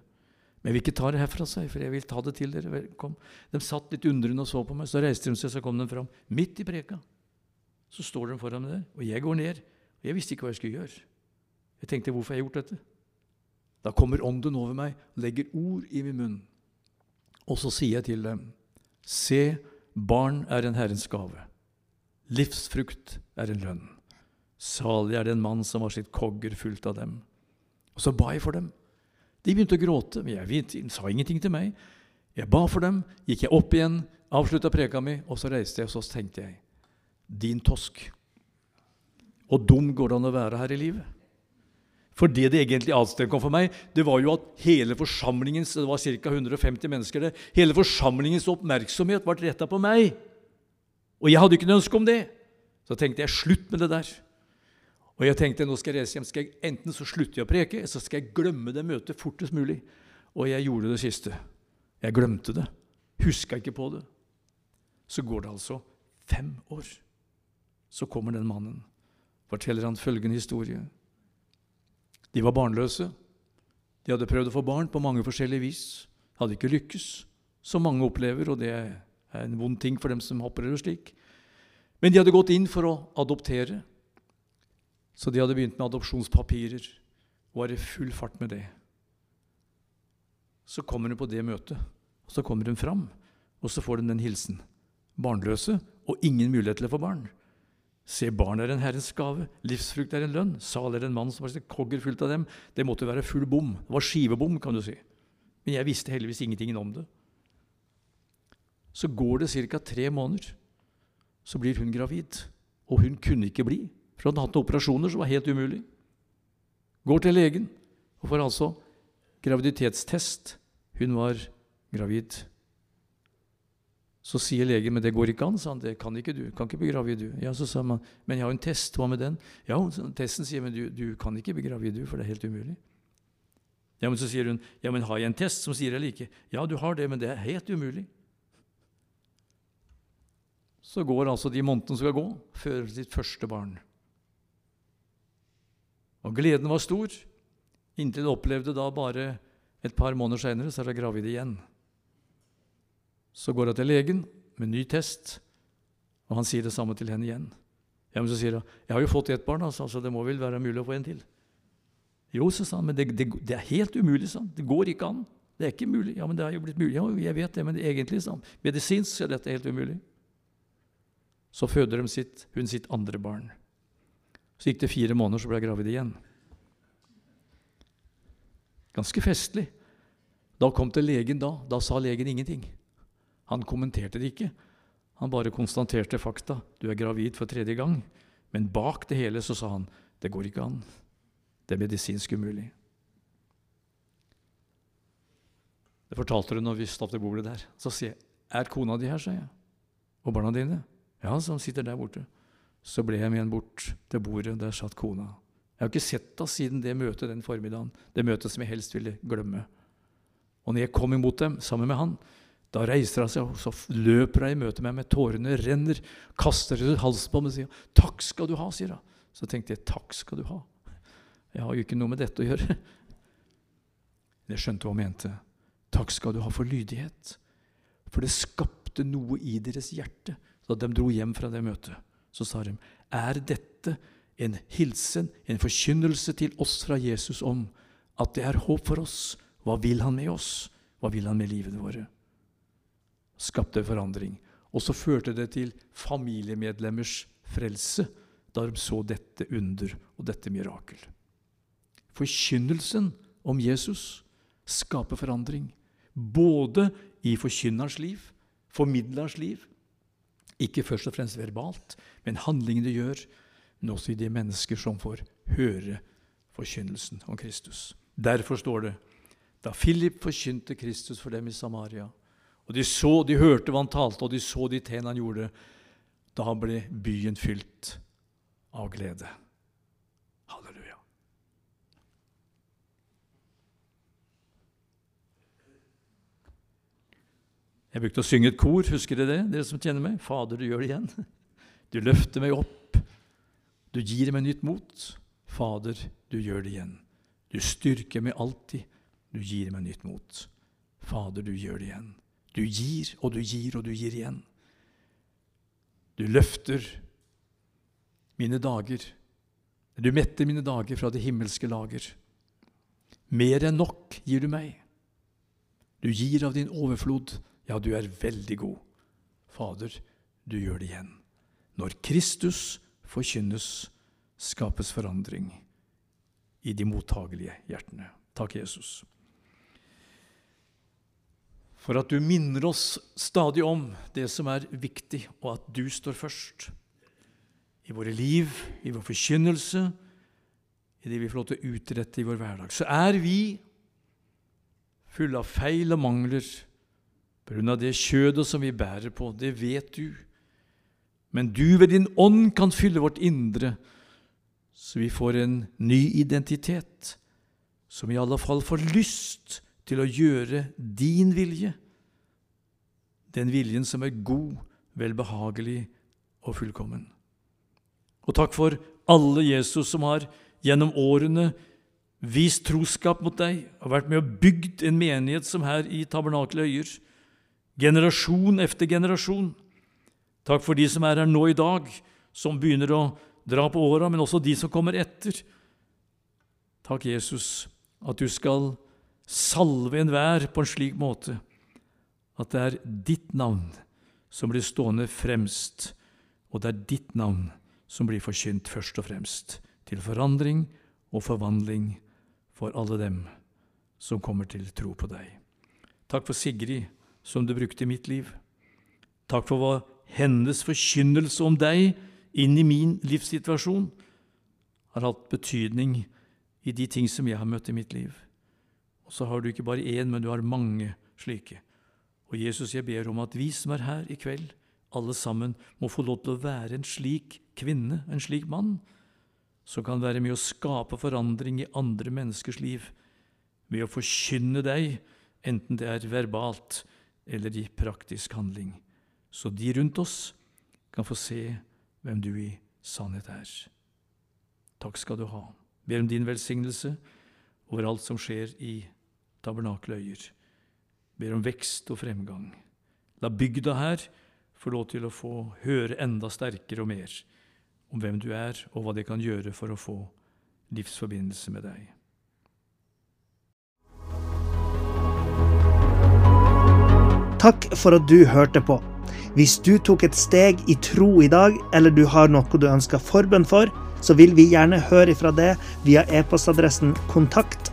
Men jeg vil ikke ta det herfra, sa jeg, for jeg vil ta det til dere. Kom. De satt litt undrende og så på meg. Så reiste de seg, så kom de fram. Midt i preka. Så står de foran meg der, og jeg går ned. Og jeg visste ikke hva jeg skulle gjøre. Jeg tenkte, hvorfor har jeg gjort dette? Da kommer ånden over meg, legger ord i min munn. Og så sier jeg til dem, se, barn er en Herrens gave. Livsfrukt er en lønn. Salig er det en mann som har sitt kogger fullt av dem. Og så ba jeg for dem. De begynte å gråte, men jeg sa ingenting til meg. Jeg ba for dem, gikk jeg opp igjen, avslutta preka mi, og så reiste jeg, og så tenkte jeg Din tosk. Og dum går det an å være her i livet. For det det egentlig avstedkom for meg, det var jo at hele forsamlingens det var ca. 150 mennesker der, hele forsamlingens oppmerksomhet ble retta på meg. Og jeg hadde ikke noe ønske om det. Så tenkte jeg slutt med det der. Og jeg tenkte nå skal jeg reise hjem. Skal jeg, enten så slutter jeg å preke, eller så skal jeg glemme det møtet fortest mulig. Og jeg gjorde det siste. Jeg glemte det. Huska ikke på det. Så går det altså fem år. Så kommer den mannen. Forteller han følgende historie. De var barnløse. De hadde prøvd å få barn på mange forskjellige vis. Hadde ikke lykkes, som mange opplever, og det er en vond ting for dem som opererer slik. Men de hadde gått inn for å adoptere. Så de hadde begynt med adopsjonspapirer og var i full fart med det. Så kommer hun på det møtet, og så kommer hun fram, og så får hun den hilsen. Barnløse og ingen mulighet til å få barn. Se, barn er en Herrens gave, livsfrukt er en lønn, sal er en mann som har kogger fullt av dem. Det måtte være full bom. Det var skivebom, kan du si. Men jeg visste heldigvis ingenting om det. Så går det ca. tre måneder, så blir hun gravid. Og hun kunne ikke bli. For hun hadde hatt operasjoner som var helt umulig. Går til legen og får altså graviditetstest. Hun var gravid. Så sier legen men det går ikke an. sa han, det kan ikke du. kan ikke begrave du. Ja, Så sa man men jeg har en test. Hva med den? Ja, Testen sier men du, du kan ikke begrave du, for det er helt umulig. Ja, men Så sier hun ja, men har jeg en test som sier det like? Ja, du har det, men det er helt umulig. Så går altså de månedene som skal gå, før sitt første barn. Og gleden var stor, inntil hun opplevde da bare et par måneder seinere, så er hun gravid igjen. Så går hun til legen med ny test, og han sier det samme til henne igjen. Ja, Men så sier hun jeg har jo fått ett barn, altså, så det må vel være mulig å få en til. Jo, så sa han, men det, det, det er helt umulig, sa han. Det går ikke an. Det er ikke mulig. Ja, men det er jo blitt mulig. Ja, jeg vet det, men egentlig, sa han, medisinsk er dette helt umulig. Så føder de sitt, hun sitt andre barn. Så gikk det fire måneder, så ble jeg gravid igjen. Ganske festlig. Da kom til legen da. Da sa legen ingenting. Han kommenterte det ikke. Han bare konstaterte fakta. Du er gravid for tredje gang. Men bak det hele så sa han det går ikke an. Det er medisinsk umulig. Det fortalte du når vi stod ved bordet der. Så sier jeg, 'Er kona di her?' sa jeg. 'Og barna dine?' 'Ja, som sitter der borte.' Så ble jeg med henne bort til bordet, der satt kona. Jeg har ikke sett henne siden det møtet den formiddagen, det møtet som jeg helst ville glemme. Og når jeg kom imot dem sammen med han, da reiser hun seg, og så løper hun i møte med meg, med tårene renner, kaster seg halsen på meg og sier 'Takk skal du ha', sier hun. Så tenkte jeg 'Takk skal du ha'. Jeg har jo ikke noe med dette å gjøre. Jeg skjønte hva hun mente. Takk skal du ha for lydighet. For det skapte noe i deres hjerte da de dro hjem fra det møtet så sa de, er dette en hilsen, en forkynnelse til oss fra Jesus om at det er håp for oss? Hva vil han med oss? Hva vil han med livene våre? Skapte forandring. Og så førte det til familiemedlemmers frelse da de så dette under og dette mirakel. Forkynnelsen om Jesus skaper forandring. Både i forkynnerens liv, formidlerens liv, ikke først og fremst verbalt, men handlingene gjør, men også i de mennesker som får høre forkynnelsen om Kristus. Derfor står det da Philip forkynte Kristus for dem i Samaria, og de så, de hørte hva han talte, og de så de tegn han gjorde, da ble byen fylt av glede. Halleluja. Jeg brukte å synge et kor, husker dere det, dere som kjenner meg? Fader, du gjør det igjen. Du løfter meg opp. Du gir meg nytt mot. Fader, du gjør det igjen. Du styrker meg alltid. Du gir meg nytt mot. Fader, du gjør det igjen. Du gir og du gir og du gir igjen. Du løfter mine dager. Du metter mine dager fra det himmelske lager. Mer enn nok gir du meg. Du gir av din overflod, ja, du er veldig god. Fader, du gjør det igjen. Når Kristus forkynnes, skapes forandring i de mottagelige hjertene. Takk, Jesus. For at du minner oss stadig om det som er viktig, og at du står først i våre liv, i vår forkynnelse, i det vi får lov til å utrette i vår hverdag, så er vi fulle av feil og mangler på grunn av det kjødet som vi bærer på. Det vet du. Men du ved din ånd kan fylle vårt indre, så vi får en ny identitet, som i alle fall får lyst til å gjøre din vilje, den viljen som er god, velbehagelig og fullkommen. Og takk for alle Jesus som har gjennom årene vist troskap mot deg og vært med og bygd en menighet som her i Tabernakelet Øyer. Generasjon efter generasjon. Takk for de som er her nå i dag, som begynner å dra på åra, men også de som kommer etter. Takk, Jesus, at du skal salve enhver på en slik måte at det er ditt navn som blir stående fremst, og det er ditt navn som blir forkynt først og fremst, til forandring og forvandling for alle dem som kommer til tro på deg. Takk for Sigrid, som du brukte i mitt liv. Takk for hva hennes forkynnelse om deg inn i min livssituasjon har hatt betydning i de ting som jeg har møtt i mitt liv. Og så har du ikke bare én, men du har mange slike. Og Jesus, jeg ber om at vi som er her i kveld, alle sammen må få lov til å være en slik kvinne, en slik mann, som kan være med å skape forandring i andre menneskers liv ved å forkynne deg, enten det er verbalt eller i praktisk handling, så de rundt oss kan få se hvem du i sannhet er. Takk skal du ha. Ber om din velsignelse over alt som skjer i tabernakeløyer. Ber om vekst og fremgang. La bygda her få lov til å få høre enda sterkere og mer om hvem du er, og hva det kan gjøre for å få livsforbindelse med deg. Takk for at du hørte på. Hvis du tok et steg i tro i dag, eller du har noe du ønsker forbønn for, så vil vi gjerne høre fra det via e-postadressen kontakt